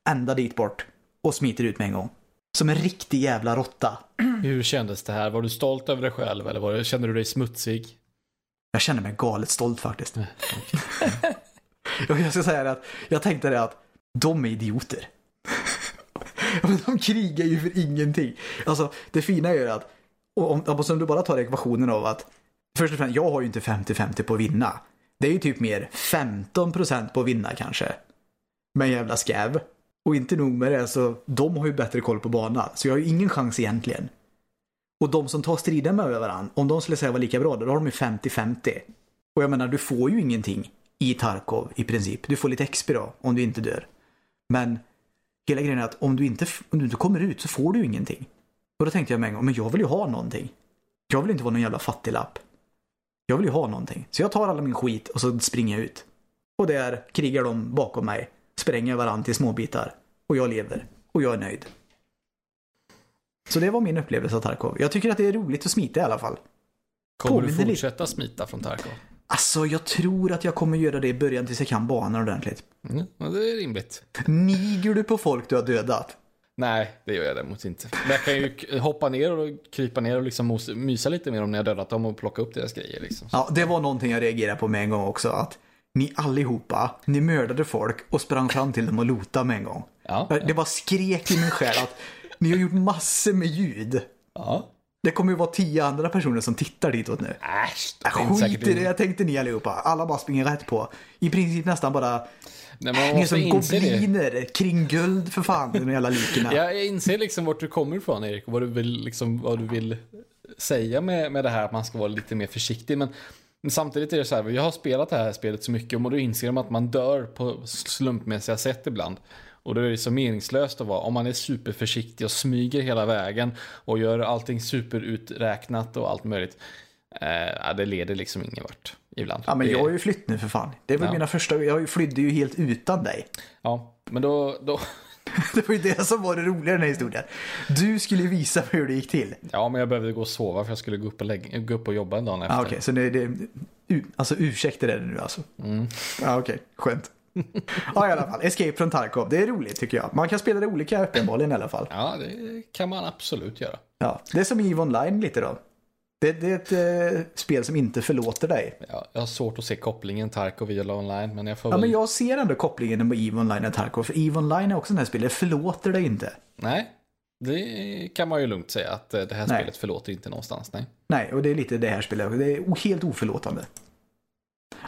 Ända dit bort. Och smiter ut med en gång. Som en riktig jävla råtta. Hur kändes det här? Var du stolt över dig själv eller var det, kände du dig smutsig? Jag känner mig galet stolt faktiskt. Och jag ska säga det att jag tänkte det att de är idioter. Men de krigar ju för ingenting. Alltså det fina är ju att, och om du bara tar ekvationen av att först och främst, jag har ju inte 50-50 på att vinna. Det är ju typ mer 15% på att vinna kanske. Men jävla skäv. Och inte nog med det, så de har ju bättre koll på banan. Så jag har ju ingen chans egentligen. Och de som tar striden med varandra, om de skulle säga var lika bra, då har de ju 50-50. Och jag menar, du får ju ingenting i Tarkov i princip. Du får lite XP då, om du inte dör. Men hela grejen är att om du inte, om du inte kommer ut så får du ju ingenting. Och då tänkte jag med en gång, men jag vill ju ha någonting. Jag vill inte vara någon jävla fattiglapp. Jag vill ju ha någonting. Så jag tar alla min skit och så springer jag ut. Och där krigar de bakom mig, spränger varandra till småbitar. Och jag lever. Och jag är nöjd. Så det var min upplevelse av Tarkov. Jag tycker att det är roligt att smita i alla fall. Kommer du Påminner lite- fortsätta smita från Tarkov? Alltså, jag tror att jag kommer göra det i början tills jag kan banan ordentligt. Mm, det är rimligt. Niger du på folk du har dödat? Nej, det gör jag däremot inte. Men jag kan ju hoppa ner och krypa ner och liksom mysa lite med dem när jag dödat dem och plocka upp deras grejer liksom. Ja, det var någonting jag reagerade på med en gång också. Att ni allihopa, ni mördade folk och sprang fram till dem och lotade med en gång. Ja, Det bara skrek i min själ att ni har gjort massor med ljud. ja. Det kommer ju vara tio andra personer som tittar ditåt nu. Äsch, det Skit i det, jag tänkte ni allihopa. Alla bara springer rätt på. I princip nästan bara, Nej, man måste som inse det. gobliner kring guld för fan, de jävla likerna. Ja, jag inser liksom vart du kommer ifrån Erik och vad du vill, liksom, vad du vill säga med, med det här att man ska vara lite mer försiktig. Men, men samtidigt är det så här, jag har spelat det här spelet så mycket och då inser man att man dör på slumpmässiga sätt ibland. Och då är det så meningslöst att vara, om man är superförsiktig och smyger hela vägen och gör allting superuträknat och allt möjligt. Eh, det leder liksom ingen vart ibland. Ja men Det- jag har ju flytt nu för fan. Det var Ja. mina första, jag flydde ju helt utan dig. Ja, men då, då, Det var ju det som var det roliga i den här historien. Du skulle visa mig hur det gick till. Ja, men jag behövde gå och sova för jag skulle gå upp och, lägga, gå upp och jobba en dag efter. Ah, Okej, så det, det, alltså ursäkter är det nu alltså? Mm. Ja, okej. Skönt. Ja, i alla fall. Escape från Tarkov. Det är roligt tycker jag. Man kan spela det olika uppenbarligen i alla fall. Ja, det kan man absolut göra. Ja, det är som EVE Online lite då. Det, det är ett eh, spel som inte förlåter dig. Ja, jag har svårt att se kopplingen Tarkov via online, men jag får Ja, väl... men jag ser ändå kopplingen med EVE Online och Tarkov. För EVE Online är också en här spel, det förlåter dig inte. Nej, det kan man ju lugnt säga att eh, det här Nej. spelet förlåter inte någonstans. Nej. Nej, och det är lite det här spelet. Det är helt oförlåtande.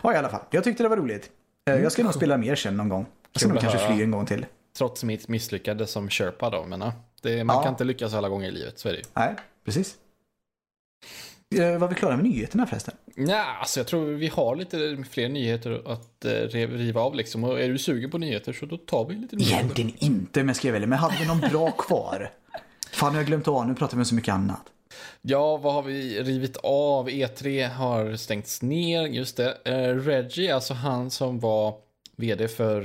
Ja, i alla fall. Jag tyckte det var roligt. Eh, Jag ska nog spela mer sen någon gång. Jag ska nog kanske fly en gång till. Trots mitt misslyckande som Sherpa då, men det, man Ja. kan inte lyckas alla gånger i livet, så är det ju. Nej, precis. Eh, var vi klara med nyheterna förresten? Ja, alltså jag tror vi har lite fler nyheter att eh, riva av liksom. Och är du sugen på nyheter så då tar vi lite nyheter. Egentligen inte, men ska jag välja. Men hade vi någon bra kvar? Fan, jag har glömt av. Nu pratar vi om så mycket annat. Ja, vad har vi rivit av? E3 har stängts ner, just det. Eh, Reggie, alltså han som var vd för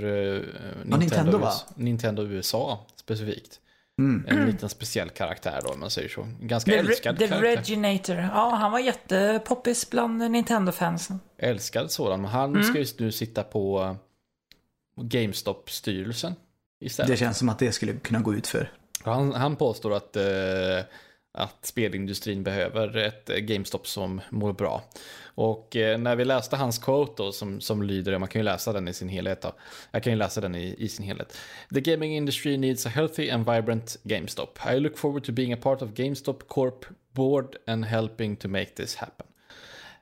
Nintendo, Nintendo, Nintendo USA specifikt. Mm. En liten speciell karaktär då, om man säger så. Ganska The, älskad Re- The karaktär. Reginator. Ja, han var jättepoppis bland Nintendo-fansen. Älskad sådan, men han ska just nu sitta på GameStop-styrelsen istället. Det känns som att det skulle kunna gå ut för. Han, han påstår att, eh, att spelindustrin behöver ett eh, GameStop som mår bra. Och eh, när vi läste hans quote då, som, som lyder, man kan ju läsa den i sin helhet då. Jag kan ju läsa den i, i sin helhet. The gaming industry needs a healthy and vibrant GameStop. I look forward to being a part of GameStop Corp board and helping to make this happen.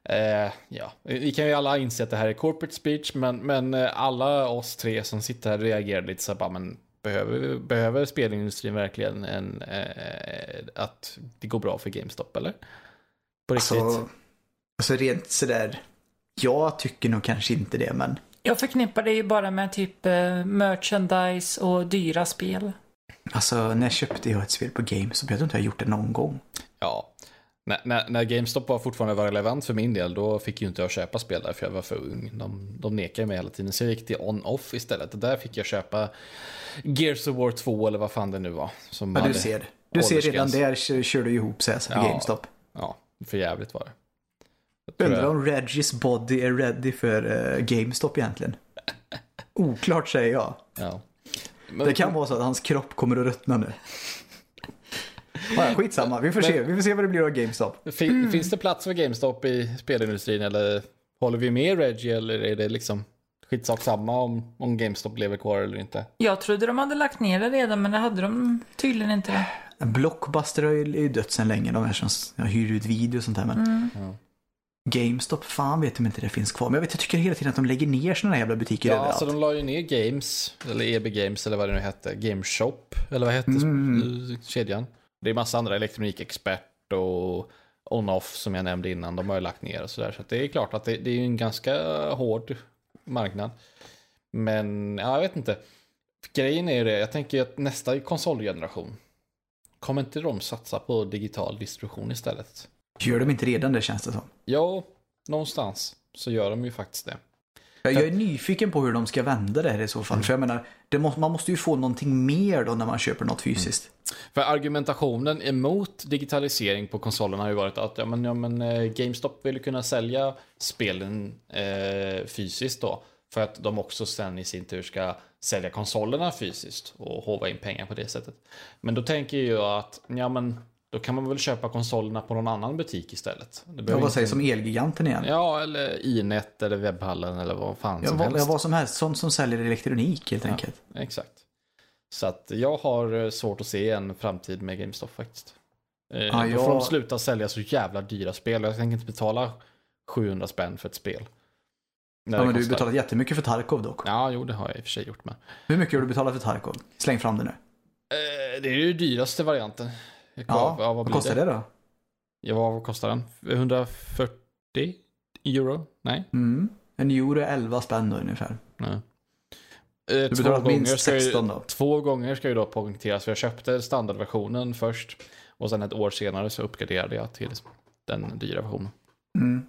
Eh, ja, vi kan ju alla inse att det här är corporate speech, men, men eh, alla oss tre som sitter här reagerar lite så här, bara, men behöver, behöver spelindustrin verkligen en, eh, att det går bra för GameStop, eller? På riktigt? Alltså, alltså rent sådär. Jag tycker nog kanske inte det, men Jag förknippar det ju bara med typ eh, merchandise och dyra spel. alltså när köpte jag ett spel på GameStop? Jag tror inte jag gjort det någon gång. Ja. När, när, när GameStop var fortfarande var relevant för min del, då fick ju inte jag köpa spel där för jag var för ung. De, de nekade mig hela tiden, så jag gick till on-off istället. Och där fick jag köpa Gears of War 2 eller vad fan det nu var. Som Ja, du ser. Du ser redan där kör, du ihop sig alltså, på Ja. GameStop. Ja, för jävligt var det. Jag Undrar jag- om Reggies body är ready för eh, GameStop egentligen. Oklart säger jag. Ja. Men, Det kan vara så att hans kropp kommer att ruttna nu. Ja, skitsamma, vi får se. Vi får se vad det blir av GameStop. fin, Finns det plats för GameStop i spelindustrin eller håller vi med Reggie eller är det liksom skitsak samma om, om GameStop lever kvar eller inte? Jag trodde de hade lagt ner det redan, men det hade de tydligen inte. Blockbuster har ju är ju dött sedan länge, de här som hyr ut video och sånt där. Men Ja. GameStop, fan vet om inte det finns kvar. Men jag, vet, jag tycker hela tiden att de lägger ner sådana här jävla butiker Ja, överallt. alltså de la ju ner Games, eller EB Games eller vad det nu hette, Gameshop, eller vad hette Mm. kedjan? Det är massa andra, Elektronikexpert och On-Off som jag nämnde innan, de har ju lagt ner och sådär. Så att det är klart att det, det är en ganska hård marknad. Men, ja, jag vet inte. Grejen är ju det, jag tänker att nästa konsolgeneration, kommer inte de satsa på digital distribution istället? Gör de inte redan det känns det som. Ja, någonstans så gör de ju faktiskt det. Jag är nyfiken på hur de ska vända det här i så fall. För jag menar, det må, man måste ju få någonting mer då när man köper något fysiskt. För argumentationen emot digitalisering på konsolerna har ju varit att ja, men, ja, men, eh, GameStop vill kunna sälja spelen eh, fysiskt då. För att de också sen i sin tur ska sälja konsolerna fysiskt och håva in pengar på det sättet. Men då tänker jag att ja, men, då kan man väl köpa konsolerna på någon annan butik istället. Det Jag behöver vad inte- säger som Elgiganten igen. Ja, eller Inet eller webbhallen eller vad fan Ja, som vad, helst. ja, vad som helst. Sånt som säljer elektronik helt Ja. enkelt. Exakt. Så att jag har eh, svårt att se en framtid med GameStop faktiskt. Eh, Ja, Då får jag- de sluta sälja så jävla dyra spel. Jag tänker inte betala 700 spänn för ett spel. Ja, det men du har betalat jättemycket för Tarkov dock. Ja, jo, det har jag i och för sig gjort med. Hur mycket har du betalat för Tarkov? Släng fram det nu. Eh, det är ju dyraste varianten. Ja, vad vad blir kostar det då? Ja, vad kostar den? 140 euro? Nej. Mm. En euro är 11 spänn då ungefär. Nej. Eh, Du två gånger ska ju- 16 då. Två gånger ska ju då poängteras. För jag köpte standardversionen först. Och sen ett år senare så uppgraderade jag till den dyra versionen. Mm.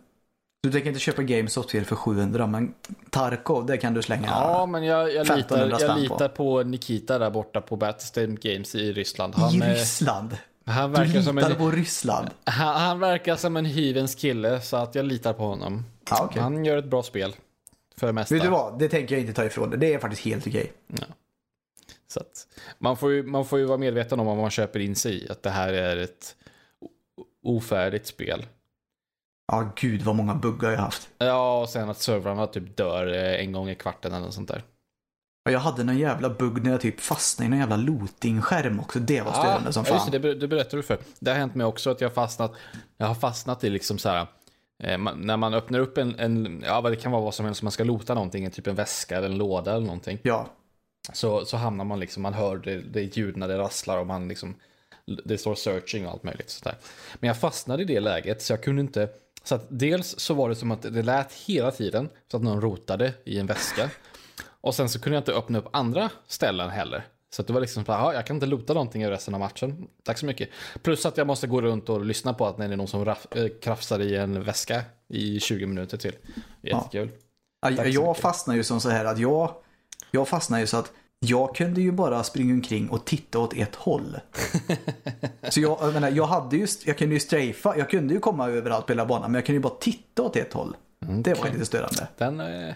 Du tänker inte köpa GameStop-spel för 700 men Tarkov, det kan du slänga. Ja, men jag, jag, 1500 litar, jag litar på Nikita där borta på Battlestate Games i Ryssland. Han, I Ryssland. han, Du verkar som litar en, på Ryssland. han, han verkar som en hyvens kille så att jag litar på honom. Ja, okej. Han gör ett bra spel. För det mesta. Vet du vad? Det tänker jag inte ta ifrån dig. Det är faktiskt helt okej. Så att, man, får ju, man får ju vara medveten om vad man köper in sig i. Att det här är ett ofärdigt spel. Ja, gud vad många buggar jag haft. Ja, och sen att servrarna typ dör eh, en gång i kvarten eller något sånt där. Ja, Jag hade någon jävla bugg när jag typ fastnade i någon jävla looting-skärm också. Det var störande som ja, just fan. det, det, ber- det berättar du för. Det har hänt mig också att jag fastnat, jag har fastnat i liksom så här, man, när man öppnar upp en, en, ja det kan vara vad som helst, man ska lota någonting, typ en väska eller en låda eller någonting. Ja, Så, så hamnar man liksom, man hör det, det ljud när det rasslar och man liksom, det står searching och allt möjligt sådär. Men jag fastnade i det läget så jag kunde inte, så att dels så var det som att det lät hela tiden så att någon rotade i en väska. Och sen så kunde jag inte öppna upp andra ställen heller. Så att det var liksom så här, "Ja, jag kan inte lota någonting i resten av matchen. Tack så mycket. Plus att jag måste gå runt och lyssna på att när det är någon som raff, äh, krafsar i en väska i 20 minuter till. Jättekul. Ja, jag mycket. fastnade ju som så här att jag, jag fastnade ju så att jag kunde ju bara springa omkring och titta åt ett håll. så jag, jag menar, jag hade ju, jag kunde ju strafa, jag kunde ju komma överallt på hela banan, men jag kunde ju bara titta åt ett håll. Det var lite störande. Den, eh,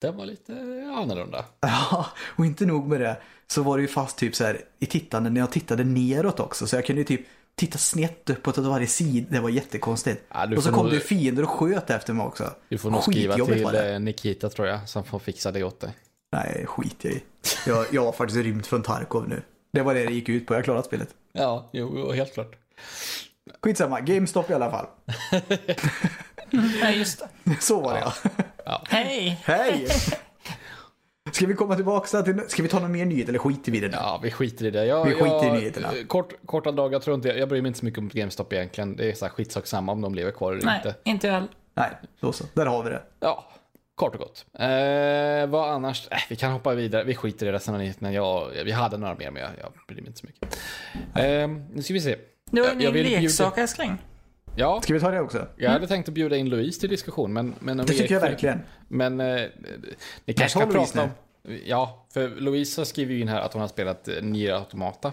den var lite annorlunda. Ja, och inte nog med det så var det ju fast typ så här i tittande när jag tittade neråt också. Så jag kunde ju typ titta snett uppåt åt varje sida. Det var jättekonstigt. Ja, och så kom nog- det fiender och sköt efter mig också. Du får nog skriva till det. eh, Nikita tror jag, som får fixa det åt dig. Nej, skit jag i. Jag, jag har faktiskt rymt från Tarkov nu. Det var det det gick ut på. Jag har klarat spelet. Ja, jo, helt klart. Skitsamma, GameStop i alla fall. Ja, just det. Så var det ja. Hej! Hej! Ska vi komma tillbaka till, ska vi ta någon mer nyhet eller skiter vi i det nu? Ja, vi skiter i det. Jag, Vi skiter i jag, nyheterna. Kort, korta dagar, jag tror inte, jag bryr mig inte så mycket om GameStop egentligen. Det är så här skitsak samma om de lever kvar eller Nej, inte. inte jag. Nej, då så. Där har vi det. Ja, kort och gott. Eh, vad annars? Eh, vi kan hoppa vidare. Vi skiter i resten av nyheterna. Jag, vi hade några mer, men jag, jag bryr mig inte så mycket. Eh, nu ska vi se. Du har Jag- ju bjuda- leksak älskling. Ja, Ska vi ta det också? jag hade tänkt att bjuda in Louise till diskussion, men... men Det vi- tycker jag verkligen. Men eh, ni kanske kan prata om... Ja, för Louise har skrivit in här att hon har spelat eh, Nier Automata.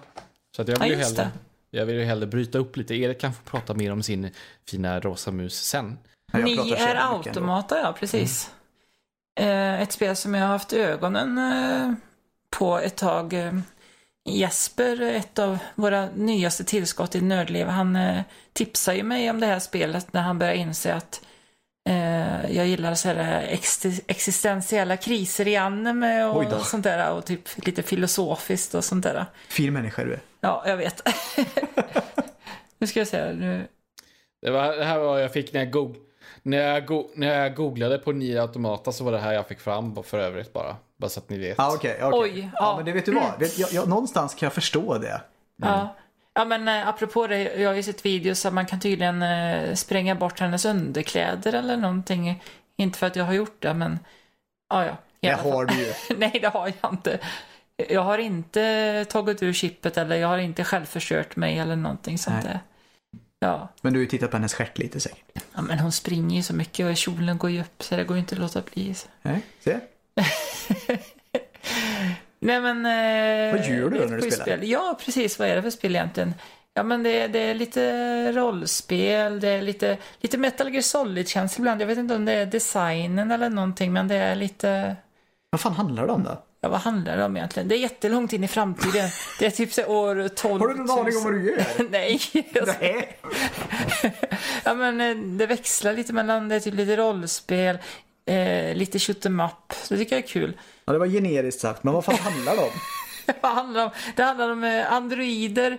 Så att jag vill Ja, ju hellre... Jag vill ju hellre bryta upp lite. Erik kan få prata mer om sin fina rosa mus sen. Ja, jag Ni pratar så är jävla mycket ändå. automata, ja precis. Eh, ett spel som jag har haft ögonen eh, på ett tag. Jesper, ett av våra nyaste tillskott i Nördliv, han eh, tipsade ju mig om det här spelet när han började inse att eh, jag gillar så här ex- existentiella kriser i anime och sånt där och typ lite filosofiskt och sånt där. Fin människa du är. Ja, jag vet. nu ska jag se, nu Det, var, det här var vad jag fick när jag, go när, jag go när jag googlade på Nier Automata så var det här jag fick fram för övrigt bara. Bara så att ni vet. Ja, okej. okej. Oj, ja. ja. men det vet du vad? Jag, jag, någonstans kan jag förstå det. Ja. ja, men eh, apropå det, jag har ju sett videos att man kan tydligen eh, spränga bort hennes underkläder eller någonting. Inte för att jag har gjort det, men ja, ja. Det har du ju. Nej, det har jag inte. Jag har inte tagit ur chippet eller jag har inte självförstört mig eller någonting sånt där. Ja. Men du har ju tittat på hennes stjärt lite säkert. ja, men hon springer ju så mycket och kjolen går ju upp så det går ju inte att låta bli. Så. Nej, se. Nej men... Eh, Vad gör du när du spelar? Ja, precis. Vad är det för spel egentligen? Ja, men det, det är lite rollspel, det är lite, lite Metal Gear Solid-känsla ibland. Jag vet inte om det är designen eller någonting, men det är lite... Vad fan handlar det om då? Ja, vad handlar det om egentligen? Det är jättelångt in i framtiden. Det är typ så år 12 Har du någon aning om vad du gör? Nej. Nej. Ja, men eh, det växlar lite mellan, det är typ lite rollspel, eh, lite shoot em up. Det tycker jag är kul. Ja, det var generiskt sagt, men vad fan handlar det om? Vad handlar det om? Det handlar om eh, androider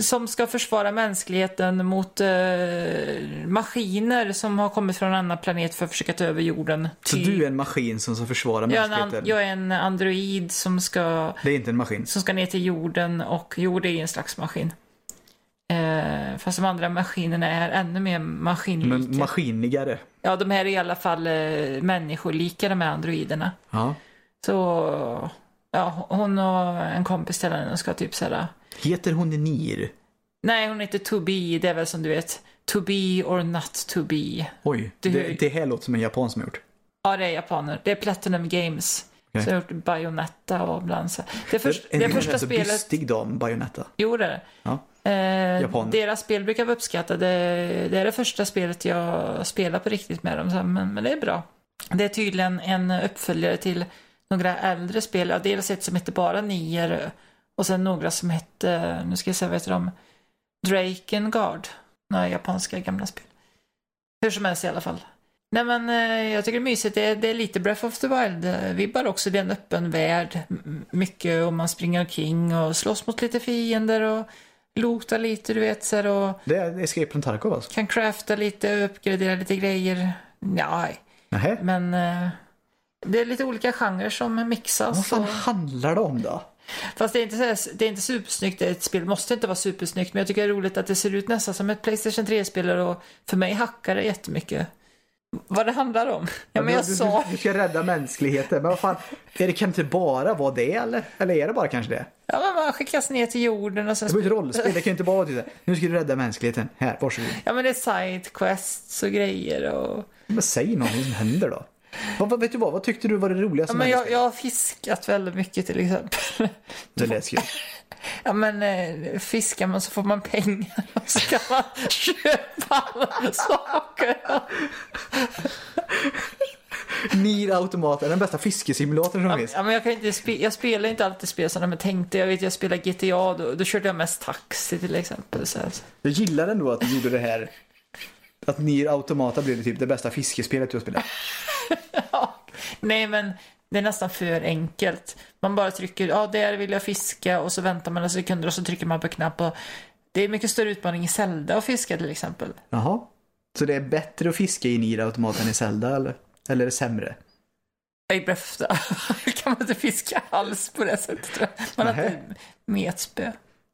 som ska försvara mänskligheten mot eh, maskiner som har kommit från en annan planet för att försöka ta över jorden. Så Ty- du är en maskin som ska försvara jag, är en, an- mänskligheten? jag är en android som ska, Det är inte en maskin. som ska ner till jorden och jord är ju en slags maskin. Eh, fast de andra maskinerna är ännu mer maskinlika. Men maskinigare. Ja, de här är i alla fall eh, människolika de här androiderna. Ja. Så ja, hon och en kompis till henne ska typ såhär Heter hon Nir? Nej, hon heter To Be, det är väl som du vet. To be or not to be. Oj, Det- det, det här låter som en japan som har gjort. Ja, det är japaner. Det är Platinum Games. Okej. Som har gjort Bayonetta och bland så. Det, först, en, det en första så spelet... bystig dam, Bayonetta. Jo, det är det. Ja. Eh, Japaner. deras spel brukar vara uppskattade. Det är det första spelet jag spelar på riktigt med dem, men, men det är bra. Det är tydligen en uppföljare till några äldre spel. Ja, dels ett som heter bara Nier och sen några som hette, nu ska jag säga vad heter de? Drakengard. Några japanska gamla spel. Hur som helst i alla fall. Nej men eh, jag tycker det är mysigt. Det är, det är lite Breath of the Wild-vibbar också. Det är en öppen värld. Mycket och man springer omkring och slåss mot lite fiender och lotar lite, du vet. Så här, och Det är Escape from Tarkov alltså? kan crafta lite, uppgradera lite grejer. Nej, Nähä? men eh, det är lite olika genrer som mixas. Vad fan och- handlar det om då? Fast det är, inte så här, det är inte supersnyggt. Ett spel måste inte vara supersnyggt. Men jag tycker det är roligt att det ser ut nästan som ett Playstation 3-spel. Och för mig hackar det jättemycket. Vad det handlar om? Ja, men jag du, sa... Du, du ska rädda mänskligheten. Men vad fan, är det kan inte bara vara det eller? Eller är det bara kanske det? Ja, men man skickas ner till jorden och sen... Det ju ett rollspel, det kan ju inte bara vara typ så här, Nu ska du rädda mänskligheten. Här, varsågod. Ja, men det är sidequests och grejer och... Men säg någonting som händer då. Vad, vet du vad, vad tyckte du var det roligaste Ja, men jag, jag har fiskat väldigt mycket till exempel. Det lät skoj. Ja, men eh, fiskar man så får man pengar och så kan man köpa saker. Nier Automata, den bästa fiskesimulatorn som finns. Ja, men jag, kan inte spe, jag spelar inte alltid spel som de är tänkta. Jag vet, jag spelar GTA, då, då körde jag mest taxi till exempel. Så här. Jag gillar ändå att du gjorde det här. Att Nier Automata blev typ det bästa fiskespelet du har spelat. Ja. Nej, men det är nästan för enkelt. Man bara trycker, ja, där vill jag fiska och så väntar man några sekunder och så trycker man på knapp. Och det är mycket större utmaning i Zelda att fiska till exempel. Jaha. Så det är bättre att fiska i Nier Automata än i Zelda eller? Eller är det sämre? I Breath of the- kan man inte fiska alls på det sättet tror jag. Man har inte metspö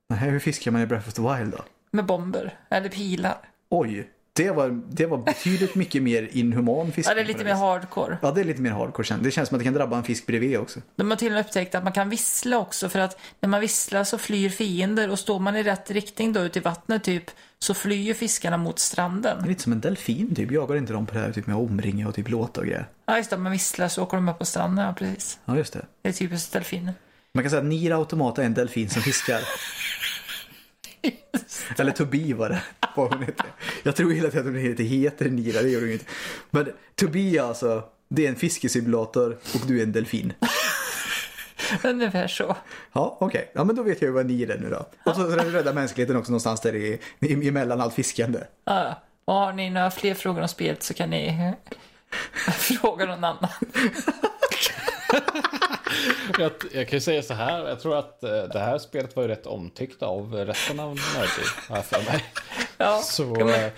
Nej, hur fiskar man i Breath of the Wild då? med bomber eller pilar. Oj, det var, det var betydligt mycket mer inhuman fiskning. Ja, det är lite mer hardcore. Ja, det är lite mer hardcore. Det känns som att det kan drabba en fisk bredvid också. De har till och med upptäckt att man kan vissla också för att när man visslar så flyr fiender och står man i rätt riktning då ut i vattnet typ så flyr ju fiskarna mot Det är stranden. lite som en delfin typ. Jagar inte de på det här typ med omringa och typ låta och grejer? Ja just det, om man visslar så åker de upp på stranden, ja precis. Ja, just det. Det är typiskt delfiner. Man kan säga att Nier Automata är en delfin som fiskar. Eller Tobi var det. Vad hon heter. Jag tror hela tiden att hon heter, heter Nira, det gör hon inte. Men Tobi alltså, det är en fiskesimulator och du är en delfin. Ungefär så. Ja, okej. Ja, men då vet jag ju vad Nier är nu då. Och så så rädda mänskligheten också någonstans där i, i, emellan allt fiskande. Ja. Och har ni några fler frågor om spelet så kan ni fråga någon annan. Jag, jag kan ju säga så här, jag tror att eh, det här spelet var ju rätt omtyckt av resten av Nerdy, har jag för mig. Ja, Så... ja, men, eh,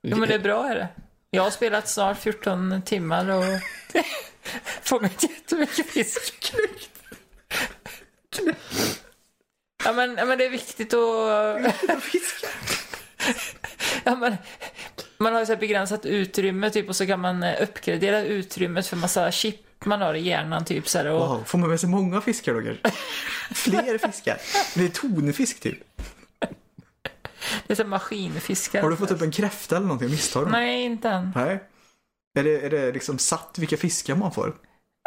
ja, men det är bra är det. Jag har spelat snart 14 timmar och fångat jättemycket fisk. Ja men, ja men det är viktigt att... Fiska? Ja, men, man har ju så begränsat utrymme typ och så kan man eh, uppgradera utrymmet för massa chip man har i hjärnan typ så här, och Wow, får man med sig många fiskar då kanske? Fler fiskar? Det är tonfisk typ. det är så maskinfiskar. Har du fått upp en kräfta eller någonting? Misstag då? Nej, inte än. Nej. Är det, är det liksom satt vilka fiskar man får?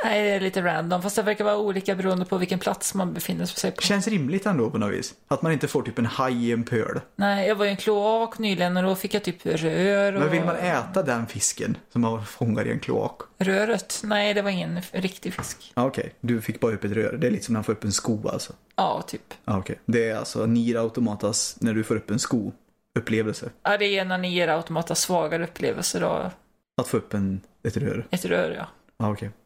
Nej, det är lite random. Fast det verkar vara olika beroende på vilken plats man befinner sig på. Känns rimligt ändå på något vis. Att man inte får typ en haj i en pöl. Nej, jag var i en kloak nyligen och då fick jag typ rör och... Men vill man äta den fisken som man fångar i en kloak? Röret? Nej, det var ingen riktig fisk. Okej, du fick bara upp ett rör. Det är lite som när man får upp en sko alltså. Ja, typ. Okej, det är alltså Nier Automatas när du får upp en sko upplevelse. Ja, det är en av Nier Automatas svagare upplevelser då. Att få upp en, ett rör. Ett rör, ja. Okej. Ja,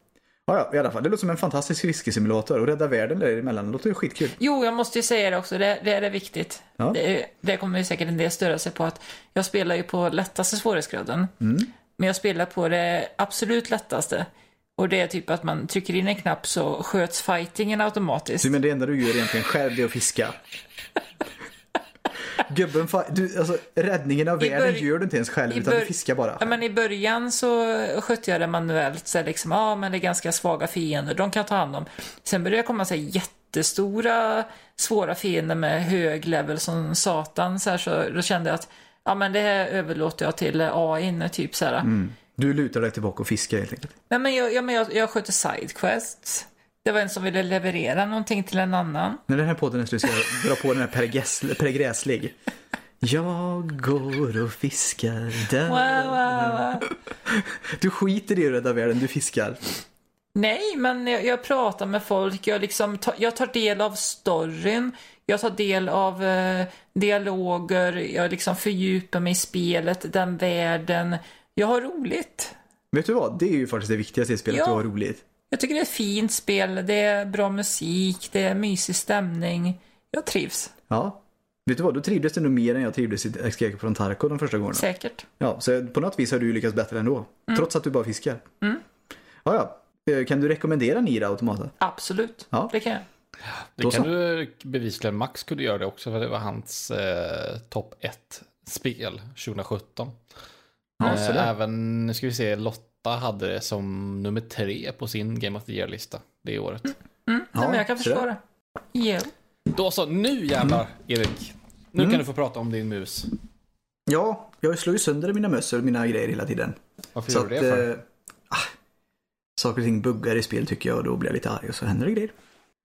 ja, i alla fall. Det låter som en fantastisk fiskesimulator och rädda världen däremellan. Det låter ju skitkul. Jo, jag måste ju säga det också. Det, det är viktigt. Ja. Det, det kommer ju säkert en del störa sig på att jag spelar ju på lättaste svårighetsgraden. Mm. Men jag spelar på det absolut lättaste. Och det är typ att man trycker in en knapp så sköts fightingen automatiskt. Så, men det enda du gör egentligen själv det är att fiska. Gubben, du, alltså, räddningen av världen gör du inte ens själv utan du fiskar bara. Ja, men I början så skötte jag det manuellt. Så liksom, ja, men det är ganska svaga fiender, de kan ta hand om. Sen började det komma så här, jättestora, svåra fiender med hög level som satan. Så, här, så då kände jag att Ja, men det här överlåter jag till AI typ så här. Mm. Du lutar dig tillbaka och fiskar helt enkelt. Nej, men jag, ja, men jag, jag sköter sidequests. Det var en som ville leverera någonting till en annan. När den här podden är slut ska jag dra på den här Per, Gessle, per Gräslig. Jag går och fiskar där. Wow, wow, wow. Du skiter i att rädda världen, du fiskar. Nej, men jag, jag pratar med folk. Jag, liksom ta, jag tar del av storyn. Jag tar del av eh, dialoger. Jag liksom fördjupar mig i spelet, den världen. Jag har roligt. Vet du vad? Det är ju faktiskt det viktigaste i spelet, Ja. att du har roligt. Jag tycker det är ett fint spel. Det är bra musik. Det är mysig stämning. Jag trivs. Ja. Vet du vad? Då trivdes du nog mer än jag trivdes i Escape från Tarkov de första gångerna. Säkert. Ja, så på något vis har du lyckats bättre ändå. Trots att du bara fiskar. Mm. Ja, ja. Eh, Kan du rekommendera Nira Automata? Absolut. Ja. Det kan jag. Det Då kan så. du bevisligen. Max kunde göra det också för det var hans eh, topp 1-spel 2017. Ja, eh, även, nu ska vi se, Lotta hade det som nummer tre på sin Game of the Year-lista det året. Mm. Ja, Nej, men jag kan förstå det. Jo. Då så, nu jävlar Erik. Nu Mm. kan du få prata om din mus. Ja, jag slår ju sönder mina mössor och mina grejer hela tiden. Varför Så gör du det för? ah, saker och ting buggar i spel tycker jag och då blir jag lite arg och så händer det grejer.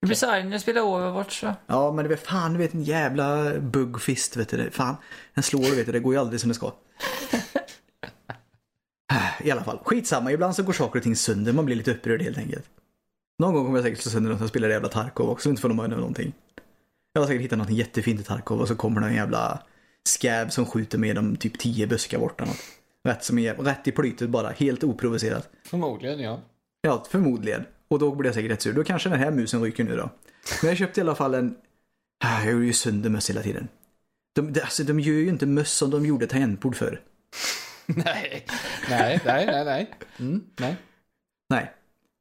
Du blir så arg när du spelar Overwatch så. Ja, men det är fan, du vet en jävla bugfist, vet du. det. Fan, den slår, vet du, det går ju aldrig som det ska. I alla fall, skitsamma. Ibland så går saker och ting sönder, man blir lite upprörd helt enkelt. Någon gång kommer jag säkert slå sönder något som spelar jävla Tarkov också, inte får de någonting. Jag har säkert hittat något jättefint i Tarkov och så kommer det en jävla scab som skjuter med dem typ 10 buskar borta något. Rätt, som är, rätt i plytet bara, helt oprovocerat. Förmodligen ja. Ja, förmodligen. Och då blir jag säkert rätt sur. Då kanske den här musen ryker nu då. Men jag köpte i alla fall en... Ah, Jag gjorde ju sönder möss hela tiden. De, de, alltså, de gör ju inte möss som de gjorde tangentbord för. nej, nej, nej, nej, nej. Mm, nej. Nej.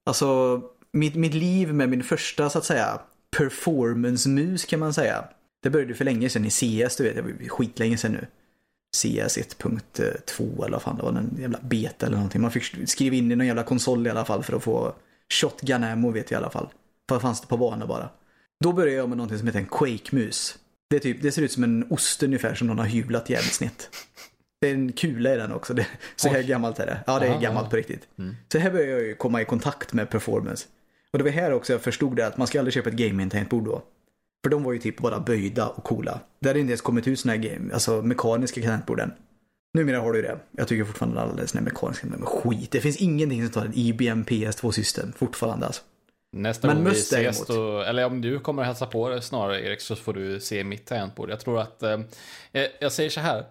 Alltså, mitt, mitt liv med min första, så att säga, performance-mus kan man säga. Det började för länge sedan i CS, du vet. Det var skitlänge sedan nu. CS 1.2 eller vad fan det var, en jävla beta eller någonting. Man fick skriva in i någon jävla konsol i alla fall för att få shotgun ammo vet jag i alla fall. För det fanns det på banor bara. Då började jag med någonting som heter en Quake-mus. Det, är typ, det ser ut som en ost ungefär som någon har hyvlat jävligt snett. Det är en kula i den också. Det, så här gammalt är det. Ja, det är Aha. gammalt på riktigt. Mm. Så här började jag ju komma i kontakt med performance. Och det var här också jag förstod det att man ska aldrig köpa ett gaming-tangentbord då. För de var ju typ bara böjda och coola. Det hade inte ens kommit ut såna här game, alltså mekaniska tangentbord än. Numera har du ju det. Jag tycker fortfarande alla såna här mekaniska, men skit. Det finns ingenting som tar ett IBM PS2-system fortfarande alltså. Nästa Men gång vi ses, då, eller om du kommer att hälsa på det snarare Erik, så får du se mitt tangentbord. Jag tror att, eh, eh, jag säger så här,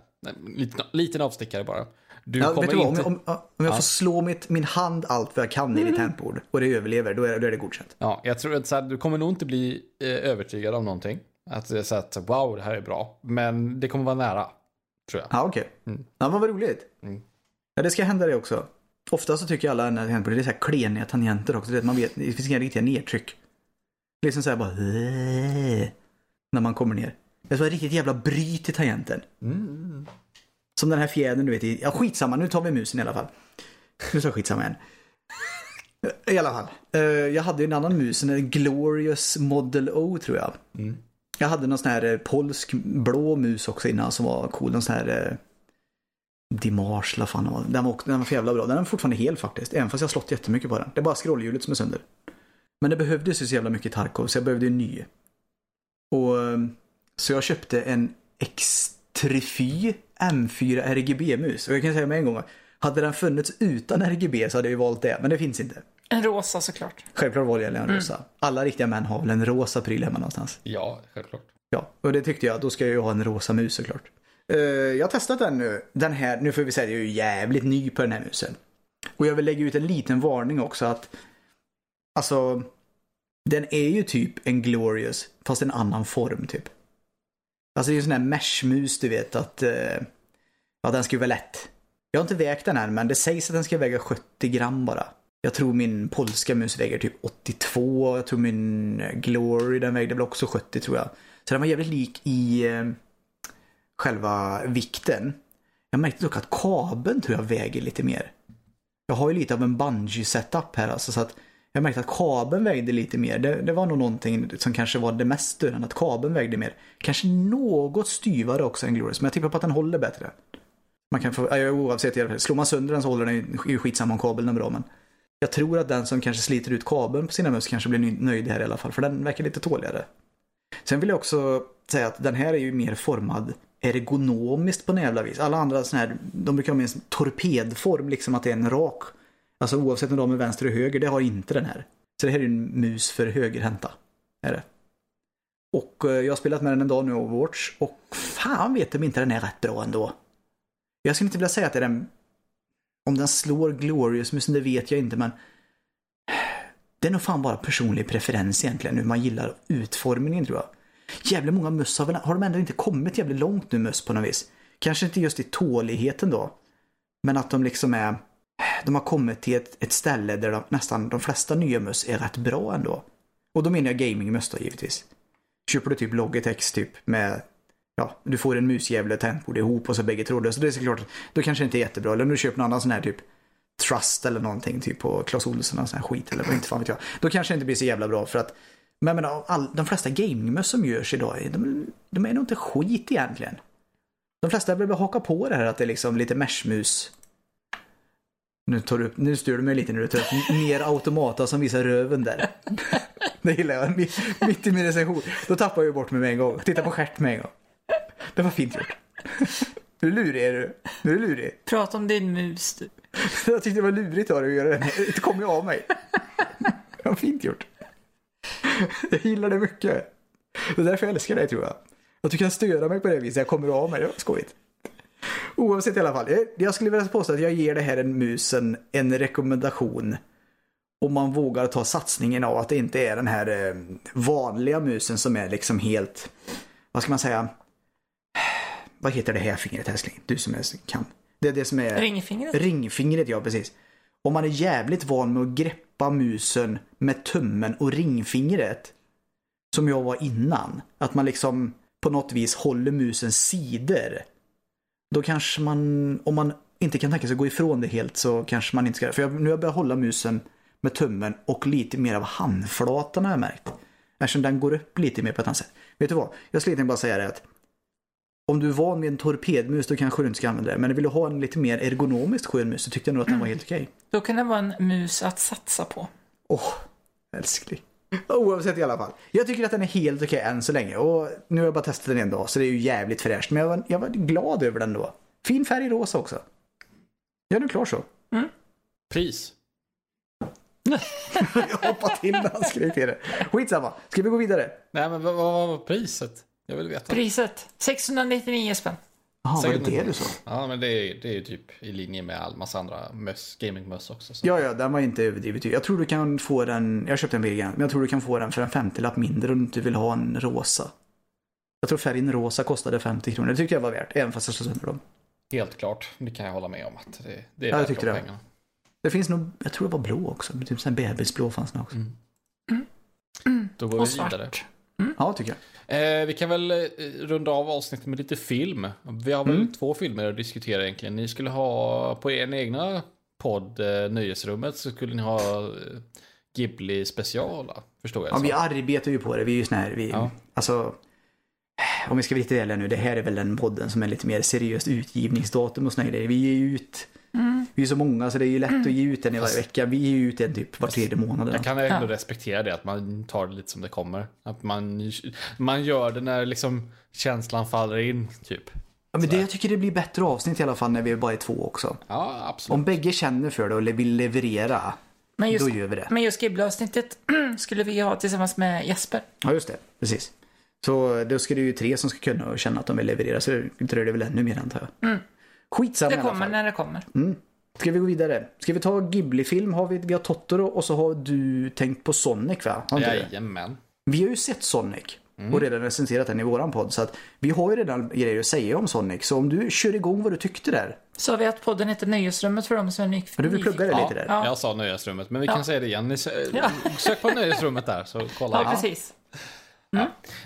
liten, liten avstickare bara. Du Ja, kommer vet du vad? Om, inte... jag- om, om jag får slå mitt, min hand allt vad jag kan i ditt tangentbord och det överlever, då är, då är det godkänt. Ja, jag tror att så här, du kommer nog inte bli eh, övertygad om någonting. Att det är så att wow, det här är bra. Men det kommer vara nära, tror jag. Ja, okej. Mm. Ja, vad roligt. Mm. Ja, det ska hända det också. Ofta så tycker alla när tangentbord, det är så här kleniga tangenter också. Det, man vet, det finns inga riktiga nedtryck. Liksom så här bara när man kommer ner. Det var ett riktigt jävla bryt i tangenten. Mm. Som den här fjädern du vet. i- Ja, skitsamma. Nu tar vi musen i alla fall. Nu så skitsamma igen. I alla fall. Eh, jag hade ju en annan mus, en Glorious Model O tror jag. Mm. Jag hade någon sån här eh, polsk blå mus också innan som var cool. Någon sån här eh, Dimash, la fan det var. Den var, den var för jävla bra. Den är fortfarande hel faktiskt. Även fast jag har slått jättemycket på den. Det är bara scrollhjulet som är sönder. Men det behövdes ju så jävla mycket Tarkov så jag behövde en ny. Och så jag köpte en X-Trify M4 RGB-mus. Och jag kan säga med en gång. Hade den funnits utan RGB så hade jag ju valt det. Men det finns inte. En rosa såklart. Självklart valde jag en rosa. Alla riktiga män har väl en rosa pryl hemma någonstans. Ja, självklart. Ja, och det tyckte jag. Då ska jag ju ha en rosa mus såklart. Eh, jag har testat den nu. Den här, nu får vi säga att jag är ju jävligt ny på den här musen. Och jag vill lägga ut en liten varning också att Alltså Den är ju typ en Glorious fast en annan form typ. Alltså det är en sån här mesh-mus du vet att eh, Ja den ska ju vara lätt. Jag har inte vägt den än men det sägs att den ska väga 70 gram bara. Jag tror min polska mus väger typ 82. Jag tror min Glory den vägde väl också 70 tror jag. Så den var jävligt lik i eh, själva vikten. Jag märkte dock att kabeln tror jag väger lite mer. Jag har ju lite av en bungee setup här alltså så att jag märkte att kabeln vägde lite mer. Det, det var nog någonting som kanske var det mest störande, att kabeln vägde mer. Kanske något styvare också än Glorious, men jag tippar på att den håller bättre. Man kan få, ja, oavsett, i alla fall. slår man sönder den så håller den ju- skitsamma om kabeln är bra, men jag tror att den som kanske sliter ut kabeln på sina möss kanske blir nöjd här i alla fall, för den verkar lite tåligare. Sen vill jag också säga att den här är ju mer formad ergonomiskt på något jävla vis. Alla andra sådana här, de brukar ha med en torpedform, liksom att det är en rak. Alltså oavsett om de är vänster och höger, det har inte den här. Så det här är ju en mus för högerhänta. Är det. Och eh, jag har spelat med den en dag nu, Overwatch, och fan vet om inte den är rätt bra ändå. Jag skulle inte vilja säga att det är den... Om den slår Glorious-musen, det vet jag inte, men... Det är nog fan bara personlig preferens egentligen, hur man gillar utformningen tror jag. Jävligt många möss har, väl, har de ändå inte kommit jävligt långt nu möss på något vis. Kanske inte just i tåligheten då. Men att de liksom är... De har kommit till ett, ett ställe där de, nästan de flesta nya möss är rätt bra ändå. Och då menar jag gamingmöss då givetvis. Köper du typ Logitech typ med... Ja, du får en musjävle och tangentbord ihop och så bägge trådlösa. Det är såklart, då kanske det inte är jättebra. Eller om du köper någon annan sån här typ Trust eller någonting typ på Clas Ohlson och sån här skit eller vad inte fan vet jag. Då kanske det inte blir så jävla bra för att men jag menar, all, de flesta gamingmöss som görs idag, de, de är nog inte skit egentligen. De flesta vill bara haka på det här att det är liksom lite meshmus. Nu, tar du upp, nu stör du mig lite när du tar upp mer automata som visar röven där. Det gillar jag. Mitt, i min recension. Då tappar jag bort mig med en gång. Titta på stjärt med en gång. Det var fint gjort. Du lurig är du. Nu är du lurig. Prata om din mus du. Jag tyckte det var lurigt av dig att göra det. Det kom ju av mig. Det var fint gjort. Jag gillar det mycket. Det är därför jag älskar dig tror jag. Att du kan störa mig på det viset. Jag kommer av mig. Det var skojigt. Oavsett i alla fall. Jag- Jag skulle vilja påstå att jag ger det här en musen en rekommendation. Om man vågar ta satsningen av att det inte är den här eh, vanliga musen som är liksom helt, vad ska man säga? Vad heter det här fingret älskling? Du som är, kan. Det är det som är... Ringfingret? Ringfingret, ja precis. Om man är jävligt van med att greppa musen med tummen och ringfingret. Som jag var innan. Att man liksom på något vis håller musens sidor. Då kanske man, om man inte kan tänka sig att gå ifrån det helt så kanske man inte ska. För jag, nu har jag börjat hålla musen med tummen och lite mer av handflatan har jag märkt. Eftersom den går upp lite mer på ett annat sätt. Vet du vad? Jag skulle bara säga det att om du är van med en torpedmus då kanske du inte ska använda det. Men vill du ha en lite mer ergonomiskt skön mus så tyckte jag nog att den var helt okej. Då kan det vara en mus att satsa på. Åh, älskling. Oavsett i alla fall. Jag tycker att den är helt okej än så länge. Och nu har jag bara testat den en dag så det är ju jävligt fräscht. Men jag var, jag var glad över den då. Fin färg rosa också. Ja, nu klar så. Pris. Jag hoppade till när han skrek till det. Skitsamma. Ska vi gå vidare? Nej, men vad, vad var priset? Jag vill veta. Priset 699 spänn. Jaha, var det det du sa? Ja, men det är, det är ju typ i linje med all massa andra möss, gamingmöss också. Så. Ja, ja, den var inte överdrivet. Jag tror du kan få den, jag köpte en vegan, men jag tror du kan få den för en 50-lapp mindre om du inte vill ha en rosa. Jag tror färgen rosa kostade 50 kronor. Det tyckte jag var värt, även fast jag slog sönder dem. Helt klart, det kan jag hålla med om. att Det, det är Ja, jag värt tyckte de det. pengarna. Det finns nog, jag tror det var blå också, typ sån bebisblå fanns det också. Då går Och vi vidare. svart. Ja, tycker jag. Eh, vi kan väl eh, runda av avsnittet med lite film. Vi har väl Mm. två filmer att diskutera egentligen. Ni skulle ha på er egna podd, eh, Nöjesrummet, så skulle ni ha eh, Ghibli speciala. Förstår jag Ja, så. vi arbetar ju på det. Vi är ju sån här, vi, Ja. alltså, om vi ska vara riktigt ärliga nu, det här är väl den podden som är lite mer seriöst utgivningsdatum och här grejer. Vi ger ju ut, vi är så många så det är ju lätt att ge ut en i varje vecka. Vi ger ut en typ var tredje månad. Jag kan ändå Ja. respektera det, att man tar det lite som det kommer. Att man, man gör det när liksom känslan faller in, typ. Ja, men det, jag tycker det blir bättre avsnitt i alla fall när vi bara är två också. Ja, absolut. Om bägge känner för det och vill leverera, Men just, då gör vi det. men just Ghibli-avsnittet skulle vi ha tillsammans med Jesper. Ja, just det. Precis. Så då ska det ju tre som ska kunna och känna att de vill leverera, så dröjer det väl ännu mer antar jag. Skitsamma Det i alla kommer fall. när det kommer. Ska vi gå vidare? Ska vi ta Ghibli-film? Har vi, vi har Totoro och så har du tänkt på Sonic va? Har? Jajamän. Vi har ju sett Sonic Mm. och redan recenserat den i våran podd. Så att vi har ju redan grejer att säga om Sonic. Så om du kör igång vad du tyckte där. Sa vi att podden heter Nöjesrummet för dem som är nyfikna? Men du vill plugga det Ja, lite där. Ja. jag sa Nöjesrummet, men vi Ja. kan säga det igen. Ni sö- Ja. Sök på Nöjesrummet där, så kolla. Ja, precis.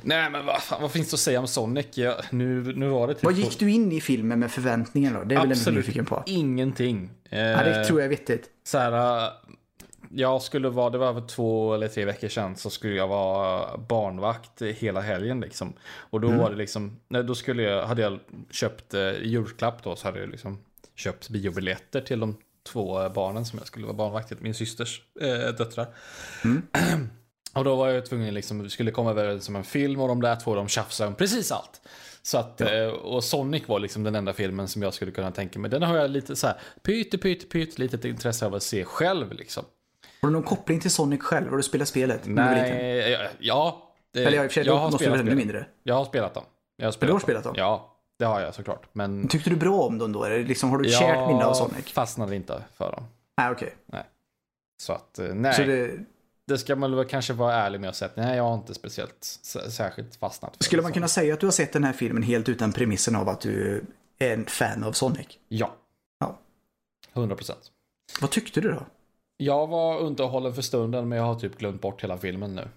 Nej, men vad, fan, vad finns det att säga om Sonic? Ja, nu, nu var det typ Vad gick du in i filmen med förväntningar då? Det är väl Absolut nyfiken på. ingenting. Eh, Ja, det tror jag är vettigt. så här, äh, jag skulle vara, det var över två eller tre veckor sedan, så skulle jag vara barnvakt hela helgen liksom. Och då var det liksom, då skulle jag, hade jag köpt eh, julklapp då, så hade jag liksom köpt biobiljetter till de två eh, barnen som jag skulle vara barnvakt till, min systers eh, döttrar. Och då var jag tvungen, liksom, skulle komma överens om en film och de där två de tjafsade om precis allt. Så att, eh, och Sonic var liksom den enda filmen som jag skulle kunna tänka mig. Den har jag lite så här, pytte, pytte, pytte, litet intresse av att se själv liksom. Har du någon koppling till Sonic själv? Har du spelat spelet? Nej, ja, ja. det- Eller ja, sig, jag då har måste spelat ännu mindre. Jag har spelat dem. Jag har spelat, du har spelat dem? Ja, det har jag såklart. Men Tyckte du bra om dem då? Eller liksom, har du kärt minne av Sonic? fastnade inte för dem. Nej, okej. Så att, eh, nej. Så det... det, ska man väl kanske vara ärlig med att säga att nej, jag har inte speciellt särskilt fastnat för skulle man kunna säga att du har sett den här filmen helt utan premissen av att du är en fan av Sonic? Ja. Ja. 100 procent. Vad tyckte du då? Jag var underhållen för stunden, men jag har typ glömt bort hela filmen nu.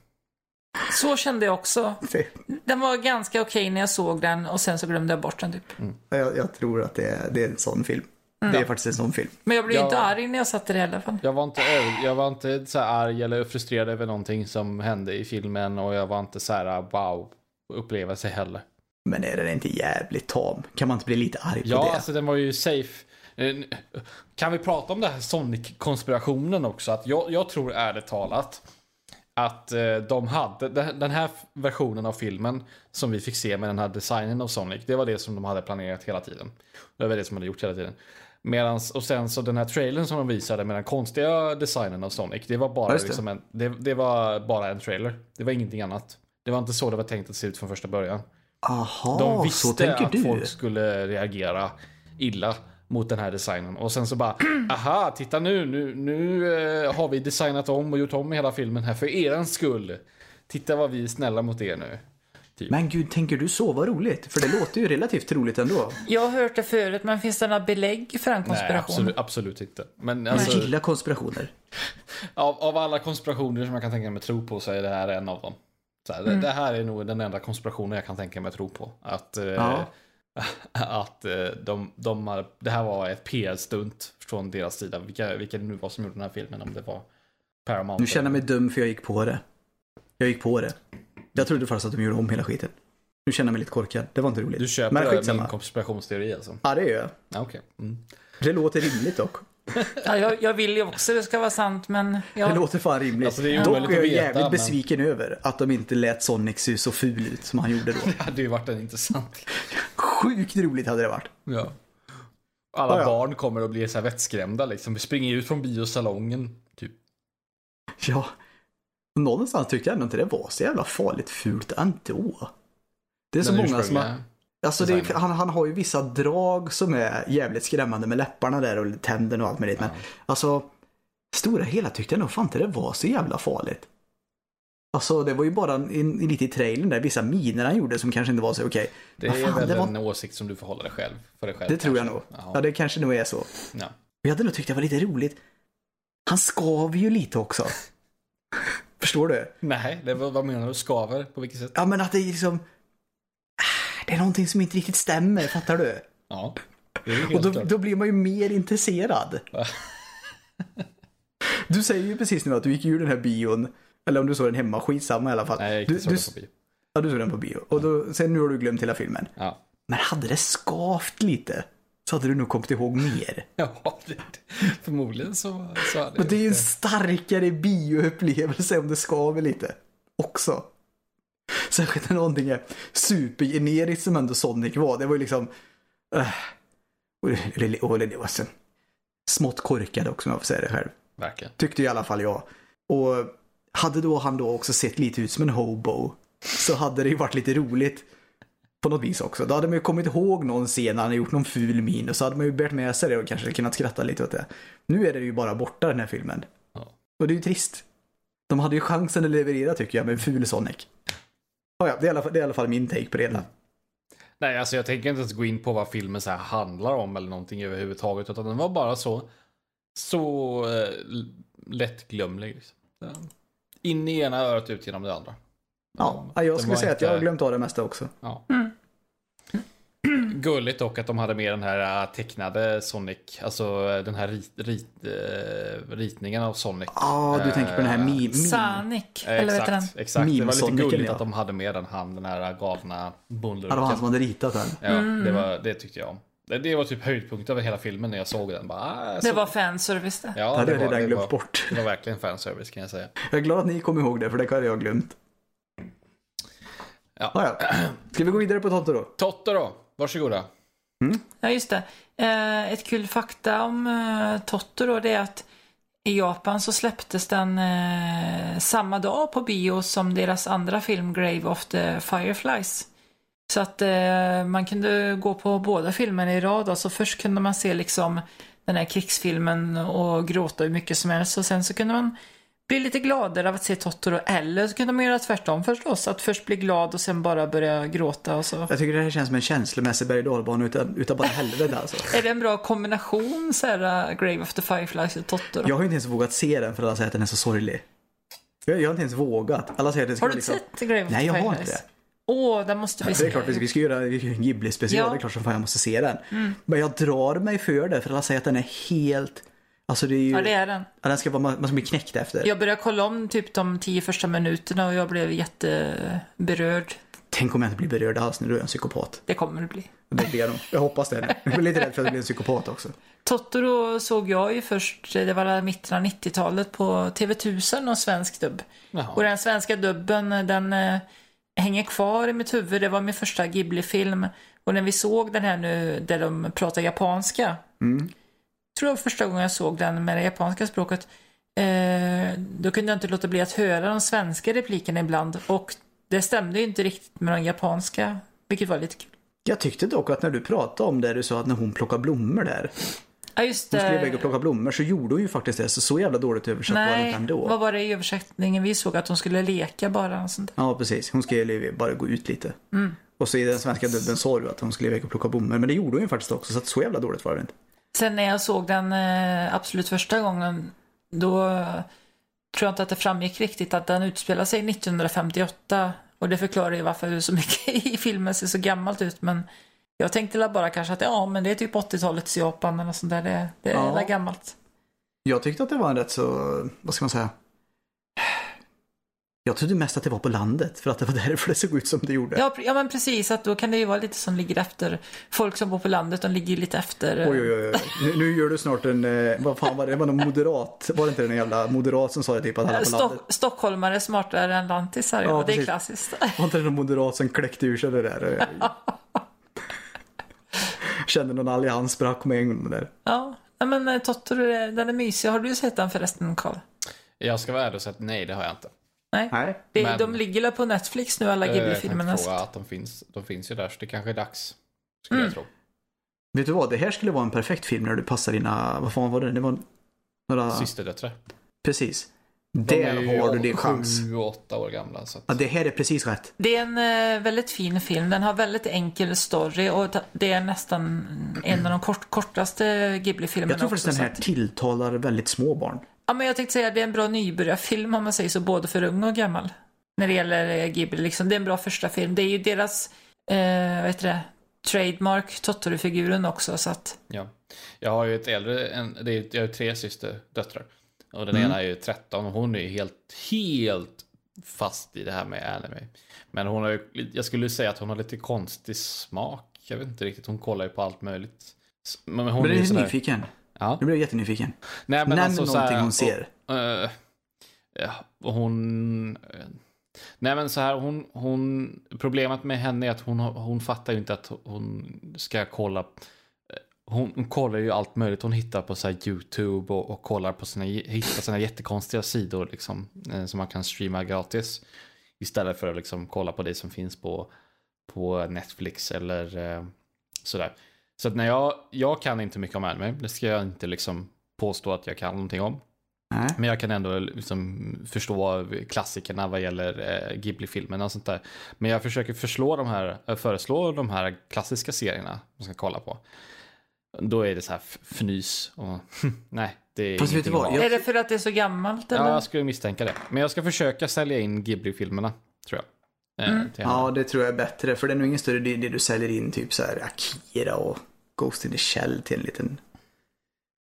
Så kände jag också. Den var ganska okej när jag såg den och sen så glömde jag bort den typ. Jag, jag tror att det är, det är en sån film. Det är faktiskt en sån film. Men jag blev Ja. inte arg när jag satte det i alla fall. Jag var inte, jag var inte så här arg eller frustrerad över någonting som hände i filmen och jag var inte så här wow upplevelse heller. Men är den inte jävligt tam? Kan man inte bli lite arg på Ja, det? alltså den var ju safe. Eh, Kan vi prata om det här Sonic-konspirationen också? Att jag, jag tror ärligt talat att eh, de hade, den den här versionen av filmen som vi fick se med den här designen av Sonic, det var det som de hade planerat hela tiden. Det var det som de hade gjort hela tiden. Medans, och sen så den här trailern som de visade med den konstiga designen av Sonic, det var bara det. liksom en, det, det var bara en trailer. Det var ingenting annat. Det var inte så det var tänkt att se ut från första början. Aha, De så visste tänker att du. folk skulle reagera illa mot den här designen. Och sen så bara, aha, titta nu, nu, nu eh, har vi designat om och gjort om hela filmen här för er skull. Titta vad vi är snälla mot er nu. Men gud, tänker du så? Vad roligt. För det låter ju relativt troligt ändå. Jag har hört det förut, men finns det några belägg för den Nej, konspirationen? absolut, absolut inte. Men Jag alltså, gillar konspirationer. av, av alla konspirationer som jag kan tänka mig tro på så är det här en av dem. Så här, det, det här är nog den enda konspirationen jag kan tänka mig tro på. Att, eh, Ja. att eh, de, de har, det här var ett PR-stunt från deras sida. Vilka, vilka det nu var som gjorde den här filmen. Om det var Paramount. Nu känner jag mig dum för jag gick på det. Jag gick på det. Jag trodde faktiskt att de gjorde om hela skiten. Nu känner jag mig lite korkad. Det var inte roligt. Du köper Men min konspirationsteori alltså? Ja, det gör jag. Ja, Okej. Mm. Det låter rimligt dock. Ja, jag, jag vill ju också det ska vara sant, men Det jag, låter fan rimligt. Alltså, det är dock är jag veta, jävligt men- besviken över att de inte lät Sonic se så ful ut som han gjorde då. Det hade ju varit en intressant. Sjukt roligt hade det varit. Ja. Alla Ja, ja. barn kommer att bli så här vettskrämda liksom. Vi springer ut från biosalongen. Typ. Ja. Någonstans tyckte jag ändå inte det var så jävla farligt fult ändå. Det är så Den många som har... Alltså det, han, han har ju vissa drag som är jävligt skrämmande med läpparna där och tänderna och allt möjligt. Men alltså, stora hela tyckte jag nog fan inte det var så jävla farligt. Alltså det var ju bara en, en, lite i trailern där, vissa miner han gjorde som kanske inte var så okej. Det Men är fan, väl det var- en åsikt som du får hålla dig själv. För dig själv Det tror jag kanske. nog. Ja. Ja, det kanske nog är så. Ja. Jag hade nog tyckt det var lite roligt. Han skaver ju lite också. Förstår du? Nej, det, vad menar du? Skaver? På vilket sätt? Ja men att det är liksom... Ah, Det är någonting som inte riktigt stämmer, fattar du? Ja. Och då, då blir man ju mer intresserad. Du säger ju precis nu att du gick ur den här bion. Eller om du såg den hemma, skitsamma i alla fall. Nej, jag gick du, inte så du, den på bio. Ja, du såg den på bio. Och då, sen nu har du glömt hela filmen. Ja. Men hade det skavt lite så hade du nog kommit ihåg mer. Ja, förmodligen så, så hade Men det är ju en starkare bioupplevelse om det skaver lite. Också. Särskilt när någonting är supergeneriskt som ändå Sonic var. Det var ju liksom... Uh, och det, och det var så smått korkad också om jag får säga det själv. Verkligen. Tyckte i alla fall jag. Och hade då han då också sett lite ut som en hobo så hade det ju varit lite roligt på något vis också. Då hade man ju kommit ihåg någon scen när han gjort någon ful min och så hade man ju bärt med sig det och kanske kunnat skratta lite åt det. Nu är det ju bara borta den här filmen. Ja. Och det är ju trist. De hade ju chansen att leverera tycker jag med ful Sonic. Ja, ja, det, är i alla fall, det är i alla fall min take på det hela. Nej, alltså jag tänker inte ens gå in på vad filmen så här handlar om eller någonting överhuvudtaget. Utan den var bara så, så eh, lättglömlig. Liksom. In i ena örat, ut genom det andra. Ja, jag skulle säga att jag har inte- glömt av det mesta också. Ja. Gulligt dock att de hade med den här äh, tecknade Sonic, alltså äh, den här rit, rit, äh, ritningen av Sonic. Ja, du tänker på den här meme. meme. Sonic, Eh, eller vad heter den? Exakt, exakt. Det var lite Meme-Sonicen, gulligt ja. att de hade med den, han, den här galna Ja, bullurken. det var han som hade ritat den. Ja, Mm. det, var, det tyckte jag om. Det, det var typ höjdpunkt över hela filmen när jag såg den. Bara, ah, Det så- var fanservice det. Ja, Det hade jag redan glömt bort. det var verkligen fanservice kan jag säga. Jag är glad att ni kom ihåg det, för det hade jag glömt. Ja. Ja, ja. Ska vi gå vidare på Toto då? Totte då, varsågoda. Ja, just det. Eh, ett kul fakta om eh, Totoro det är att i Japan så släpptes den eh, samma dag på bio som deras andra film Grave of the Fireflies. Så att eh, man kunde gå på båda filmerna i rad. Alltså först kunde man se liksom den här krigsfilmen och gråta hur mycket som helst och sen så kunde man bli lite gladare av att se Totoro eller så kunde man göra tvärtom förstås. Att först bli glad och sen bara börja gråta och så. Jag tycker det här känns som en känslomässig berg och utan, utan bara helvete alltså. Är det en bra kombination så här, uh, Grave of the Fireflies och Totoro? Jag har ju inte ens vågat se den för alla säger att den är så sorglig. Jag, jag har inte ens vågat. Alla säger att det ska Har du liksom... sett Grave of Nej, the jag har Fireflies? inte det. Åh, den måste vi Det är se. klart vi ska, göra en Ghibli-special, Ja. Mm. det är klart som fan jag måste se den. Men jag drar mig för det för alla säger att den är helt... Alltså det är ju... Ja, det är den. Ja, den ska vara, man ska bli knäckt efter. Jag började kolla om typ de tio första minuterna och jag blev jätteberörd. Tänk om jag inte blir berörd alls när du är en psykopat. Det kommer det bli. Det blir jag nog. Jag hoppas det. Jag blir lite rädd för att jag blir en psykopat också. Totoro såg jag ju först, det var mitten av 90-talet på TV1000 och svensk dubb. Och Jaha. den svenska dubben, den eh, hänger kvar i mitt huvud. Det var min första Ghibli-film. Och när vi såg den här nu där de pratar japanska. Mm. Tror jag första gången jag såg den med det japanska språket. Eh, då kunde jag inte låta bli att höra de svenska replikerna ibland. Och det stämde ju inte riktigt med de japanska. Vilket var lite kul. Jag tyckte dock att när du pratade om det, du sa att när hon plockar blommor där. Ja just Hon skulle iväg det. och plocka blommor så gjorde hon ju faktiskt det. Så så jävla dåligt översatt var det Nej, inte ändå. vad var det i översättningen vi såg? Att hon skulle leka bara. Och sånt. Ja, precis. Hon skulle bara gå ut lite. Mm. Och så i den svenska dubben sa du att hon skulle iväg och plocka blommor. Men det gjorde hon ju faktiskt också. Så att så jävla dåligt var det inte. Sen när jag såg den eh, absolut första gången, då tror jag inte att det framgick riktigt att den utspelar sig 1958. Och det förklarar ju varför så mycket i filmen ser så gammalt ut. Men jag tänkte bara kanske att ja, men det är typ 80-talets Japan eller sånt där. Det, det är Ja. gammalt. Jag tyckte att det var en rätt så, vad ska man säga? Jag trodde mest att det var på landet. För att det var därför det såg ut som det gjorde. Ja, ja, men precis. Att då kan det ju vara lite som ligger efter. Folk som bor på landet, de ligger lite efter. eh, Oj, oj, oj. Nu, nu gör du snart en, eh, vad fan var det? Det var någon moderat. Var det inte den jävla moderat som sa det typ att alla på Stock, landet? stockholmare är smartare än lantisar. Ja, Ja, det är klassiskt. Var inte det någon moderat som kläckte ur sig det där? Kände någon allians sprack med en gång där. Ja, men eh, Totoro, den är mysig. Har du sett den förresten, Karl? Jag ska vara ärlig och säga att nej, det har jag inte. Nej. Nej. Det, Men- De ligger väl på Netflix nu, alla Eh, Jag Ghibli-filmerna. inte fråga att de finns. De finns ju där, så det kanske är dags. Skulle Mm. jag tro. Vet du vad? Det här skulle vara en perfekt film när du passar dina, vad fan var det? Det var några, Systerdöttrar. precis. De är Där ju har du din chans. Sju, åtta år gamla. Så att... Ja, det här är precis rätt. Det är en eh, väldigt fin film. Den har väldigt enkel story och det är nästan en av de kort, kortaste Ghibli-filmerna Jag tror faktiskt också, den här tilltalar väldigt små barn. Ja, men jag tänkte säga att det är en bra nybörjarfilm om man säger så, både för ung och gammal. När det gäller eh, Ghibli, liksom. Det är en bra första film. Det är ju deras, eh, vad heter det, trademark, Totoro-figuren också, så att... Ja. Jag har ju ett äldre, en, det är, jag har tre systerdöttrar. Och den Mm. ena är ju 13 och hon är ju helt, helt fast i det här med anime. Men hon har ju, jag skulle säga att hon har lite konstig smak. Jag vet inte riktigt, hon kollar ju på allt möjligt. Men hon Men är är nyfiken. Ja. Nu blir jag jättenyfiken. Nej, men Nämn alltså, så någonting här, hon ser. Och, ja, och hon... eh, nej men så här, hon, hon... Problemet med henne är att hon, hon fattar ju inte att hon ska kolla... eh, Hon, hon kollar ju allt möjligt. Hon hittar på så YouTube och, och kollar på sina, hittar sina jättekonstiga sidor liksom, som man kan streama gratis. Istället för att liksom kolla på det som finns på, på Netflix eller sådär. Så att när jag, jag kan inte mycket om anime, det ska jag inte liksom påstå att jag kan någonting om. Nej. Men jag kan ändå liksom förstå klassikerna vad gäller eh, Ghibli-filmerna och sånt där. Men jag försöker förslå de här, eh, föreslå de här klassiska serierna man ska kolla på. Då är det så här fnys och nej, det är Fast vet du vad. Jag- Är det för att det är så gammalt eller? Ja, jag skulle misstänka det. Men jag ska försöka sälja in Ghibli-filmerna, tror jag. Eh, Mm. Ja, det tror jag är bättre. För det är nog ingen större idé du säljer in typ så här Akira och Ghost in the Shell till en liten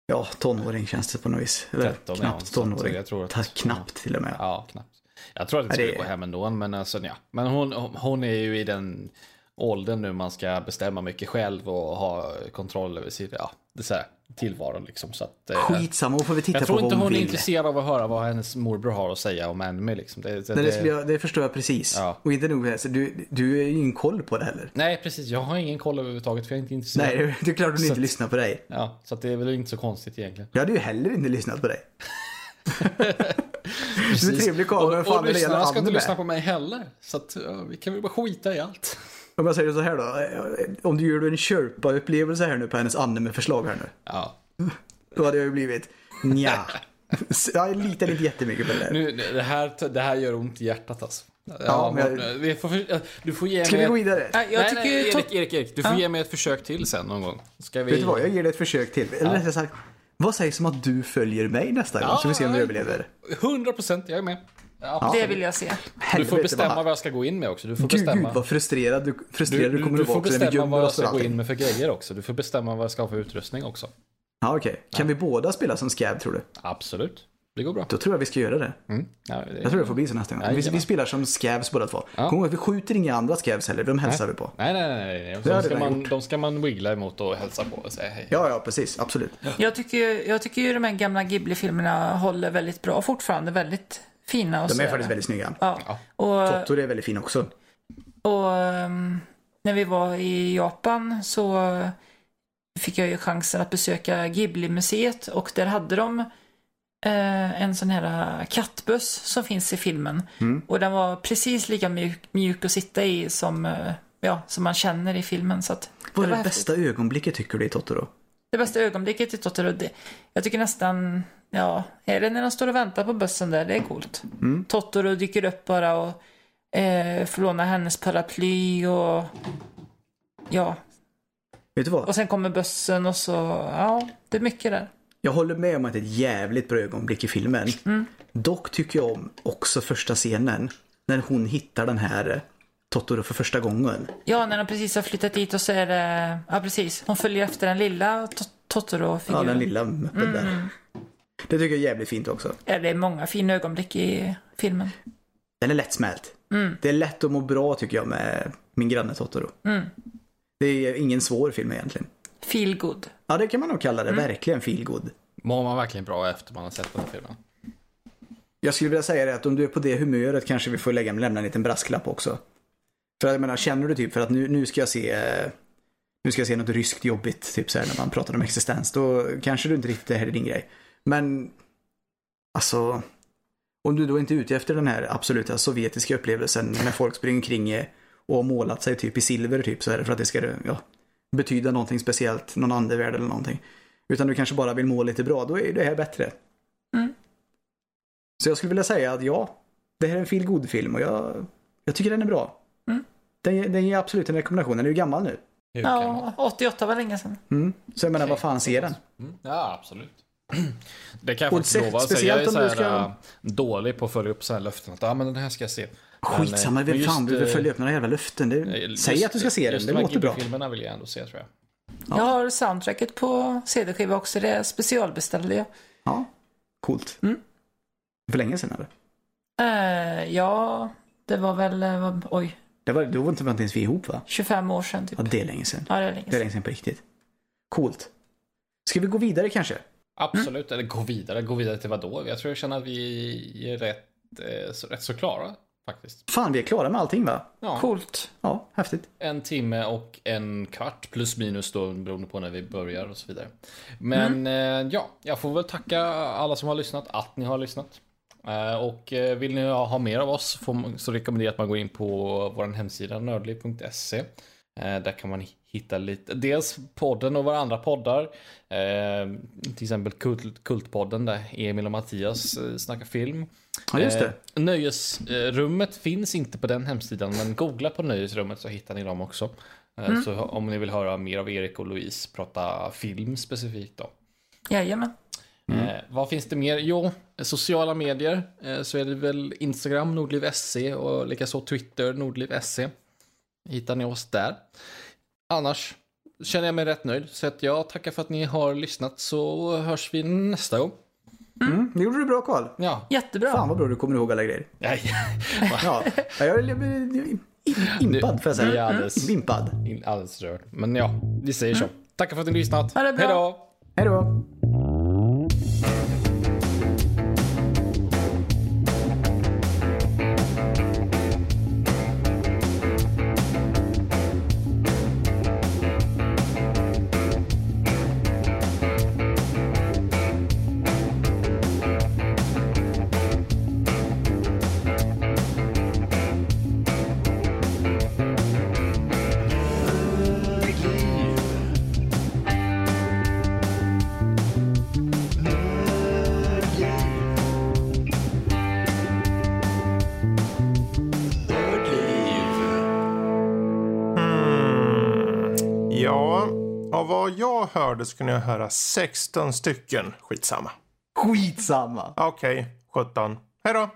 Ja, tonåring känns det på något vis. Eller 13, ja, knappt att tonåring. jag tror att- Ta, knappt till och med. Ja, knappt. Jag tror att det Ja, det skulle är- gå hem ändå, men alltså ja. Men hon, hon är ju i den åldern nu man ska bestämma mycket själv och ha kontroll över sin, ja, det är så här, tillvaron liksom. Så att, eh, Skitsamma, hon får vi titta jag på tror vad inte hon hon är vill. intresserad av att höra vad hennes morbror har att säga om anime liksom. Det, det, Nej, det, jag, det förstår jag precis. Ja. Och inte nog med det, så du, du är ju ingen koll på det heller. Nej, precis. Jag har ingen koll överhuvudtaget för jag är inte intresserad. Nej, det- är klart hon Så inte att- lyssnar på dig. Ja, så det är väl inte så konstigt egentligen. Jag hade ju heller inte lyssnat på dig. Precis. Du är trevlig karl, och, och det lyssnarna ska inte lyssna på mig heller. Så att ja, vi kan väl bara skita i allt. Om jag säger så här då. eh, Om du gör en Sherpa-upplevelse här nu på hennes anime-förslag här nu. Ja. Då hade jag ju blivit nja. Jag litar inte jättemycket på det där. Nu, det, här, det här gör ont i hjärtat alltså. Ja, Ja, men men, vi får, du får ge Ska mig... vi gå vidare? Nej, jag nej, tycker nej, Erik, Erik, Erik, du får Ja. ge mig ett försök till sen någon gång. Ska vi... Vet du vad, jag ger dig ett försök till. Eller rättare sagt, vad sägs om att du följer mig nästa gång? Ja, Så vi ser om du ja. överlever. 100 procent, jag är med. Ja, Det vill jag se. Du får bestämma vad- jag ska gå in med också. Du får Gud, bestämma. gud vad frustrerad du, frustrerad du, du, du, kommer du att vara får när vi bestämma vad jag ska gå in med för grejer också. Du får bestämma vad jag ska ha för utrustning också. Ja, okej. Kan vi båda spela som Scab tror du? Absolut. Det går bra. Då tror jag vi ska göra det. Mm. Ja, det... Jag tror det får bli så nästa gång. Vi, vi spelar som Scabs båda två. Ja. Kom ihåg att vi skjuter inga andra Scabs heller, de hälsar vi på. Nej, nej, nej. nej. De, du ska man, de ska man wiggla emot och hälsa på och säga hej. Ja, ja, precis. Absolut. Jag tycker, jag tycker ju de här gamla Ghibli-filmerna håller väldigt bra. Fortfarande väldigt fina. Och De är faktiskt väldigt snygga. Ja. Ja. Och, Totoro är väldigt fin också. och ehm, när vi var i Japan så fick jag ju chansen att besöka Ghibli-museet och där hade de eh, en sån här kattbuss som finns i filmen. Mm. Och den var precis lika mjuk, mjuk att sitta i som, eh, ja, som man känner i filmen. Så att Vad är det, häftigt. bästa ögonblicket tycker du i Totoro? Det bästa ögonblicket i Totoro, det, jag tycker nästan, ja, är det när de står och väntar på bussen där, det är coolt. Mm. Totoro dyker upp bara och eh, får låna hennes paraply och ja, Vet du vad? och sen kommer bussen och så, ja, det är mycket där. Jag håller med om att det är ett jävligt bra ögonblick i filmen. Mm. Dock tycker jag om också första scenen. När hon hittar den här eh, Totoro för första gången. Ja, när de precis har flyttat dit och så är det, ja precis, hon följer efter den lilla to- Totoro-figuren. Ja, den lilla muppen Mm. där. Det tycker jag är jävligt fint också. Ja, det är många fina ögonblick i filmen. Den är lättsmält. Mm. Det är lätt att må bra tycker jag med min granne Totoro. Mm. Det är ingen svår film egentligen. Feel good. Ja, det kan man nog kalla det. Mm. Verkligen feel good. Mår man verkligen bra efter man har sett den här filmen? Jag skulle vilja säga det att om du är på det humöret kanske vi får lägga, lämna en liten brasklapp också. För jag menar, känner du typ för att nu, nu ska jag se eh, nu ska jag se något ryskt jobbigt, typ så här när man pratar om existens, då kanske du inte riktigt det här är din grej. Men, alltså, om du då inte är ute efter den här absoluta sovjetiska upplevelsen när folk springer kring och har målat sig typ i silver typ så är det för att det ska ja, betyda någonting speciellt, någon andevärld eller någonting. Utan du kanske bara vill må lite bra, då är det här bättre. Mm. Så jag skulle vilja säga att ja, det här är en feel good film och jag, jag tycker den är bra. Mm. Den, den ger absolut en rekommendation. Den är ju gammal nu. Ja, 88 var länge sedan. Mm. Så jag menar, vad fan ser den? Mm. Ja, absolut. Det kan jag Och faktiskt lova. Alltså, speciellt jag är om så du här, ska- äh, dålig på att följa upp så här löften. Att ah, men den här ska jag se. Skitsamma, eh, men fan just, vill eh, följa upp några jävla löften? Det, eh, säg just- att du ska se den, just det de låter bra. Ghibli-filmerna vill jag ändå se tror jag. Ja. Jag har soundtracket på CD-skiva också. Det specialbeställde jag. Ja, coolt. Mm. För länge sedan eller? Eh, ja, det var väl, vad- oj, Det var, då var inte, ens vi ihop va? 25 år sedan typ. Ja, det är länge sedan. Ja, det är länge Det är sedan. länge sedan på riktigt. Coolt. Ska vi gå vidare kanske? Absolut, eller gå vidare. Gå vidare till vad då? Jag tror jag känner att vi är rätt, eh, så, rätt så klara faktiskt. Fan, vi är klara med allting va? Ja, Coolt. Ja, häftigt. en timme och en kvart plus minus då beroende på när vi börjar och så vidare. Men eh, ja, jag får väl tacka alla som har lyssnat, att ni har lyssnat. Eh, och eh, vill ni ha mer av oss får, så rekommenderar jag att man går in på vår hemsida nördliv.se. Eh, där kan man hitta lite, dels podden och våra andra poddar. Eh, till exempel Kult, Kultpodden där Emil och Mattias eh, snackar film. Ja, just det. Eh, nöjesrummet finns inte på den hemsidan, men googla på nöjesrummet så hittar ni dem också. Eh, Så om ni vill höra mer av Erik och Louise prata film specifikt då. Jajamän. Eh, vad finns det mer? Jo, sociala medier. Eh, så är det väl Instagram, Nordliv.se och likaså Twitter, Nordliv.se. Hittar ni oss där. Annars känner jag mig rätt nöjd. Så att jag tackar för att ni har lyssnat så hörs vi nästa gång. Mm, det gjorde du bra Karl. Ja. Jättebra. Fan vad bra du kommer ihåg alla grejer. Nej. Ja, jag är im- impad får jag Det är säga. alldeles, Impad. alldeles rörd. Men ja, vi säger så. Tackar för att ni har lyssnat. Ha det bra. Hej då! Hej då. Hörde så kunde jag höra 16 stycken. Skitsamma. Skitsamma. Okej, 17. Hej då!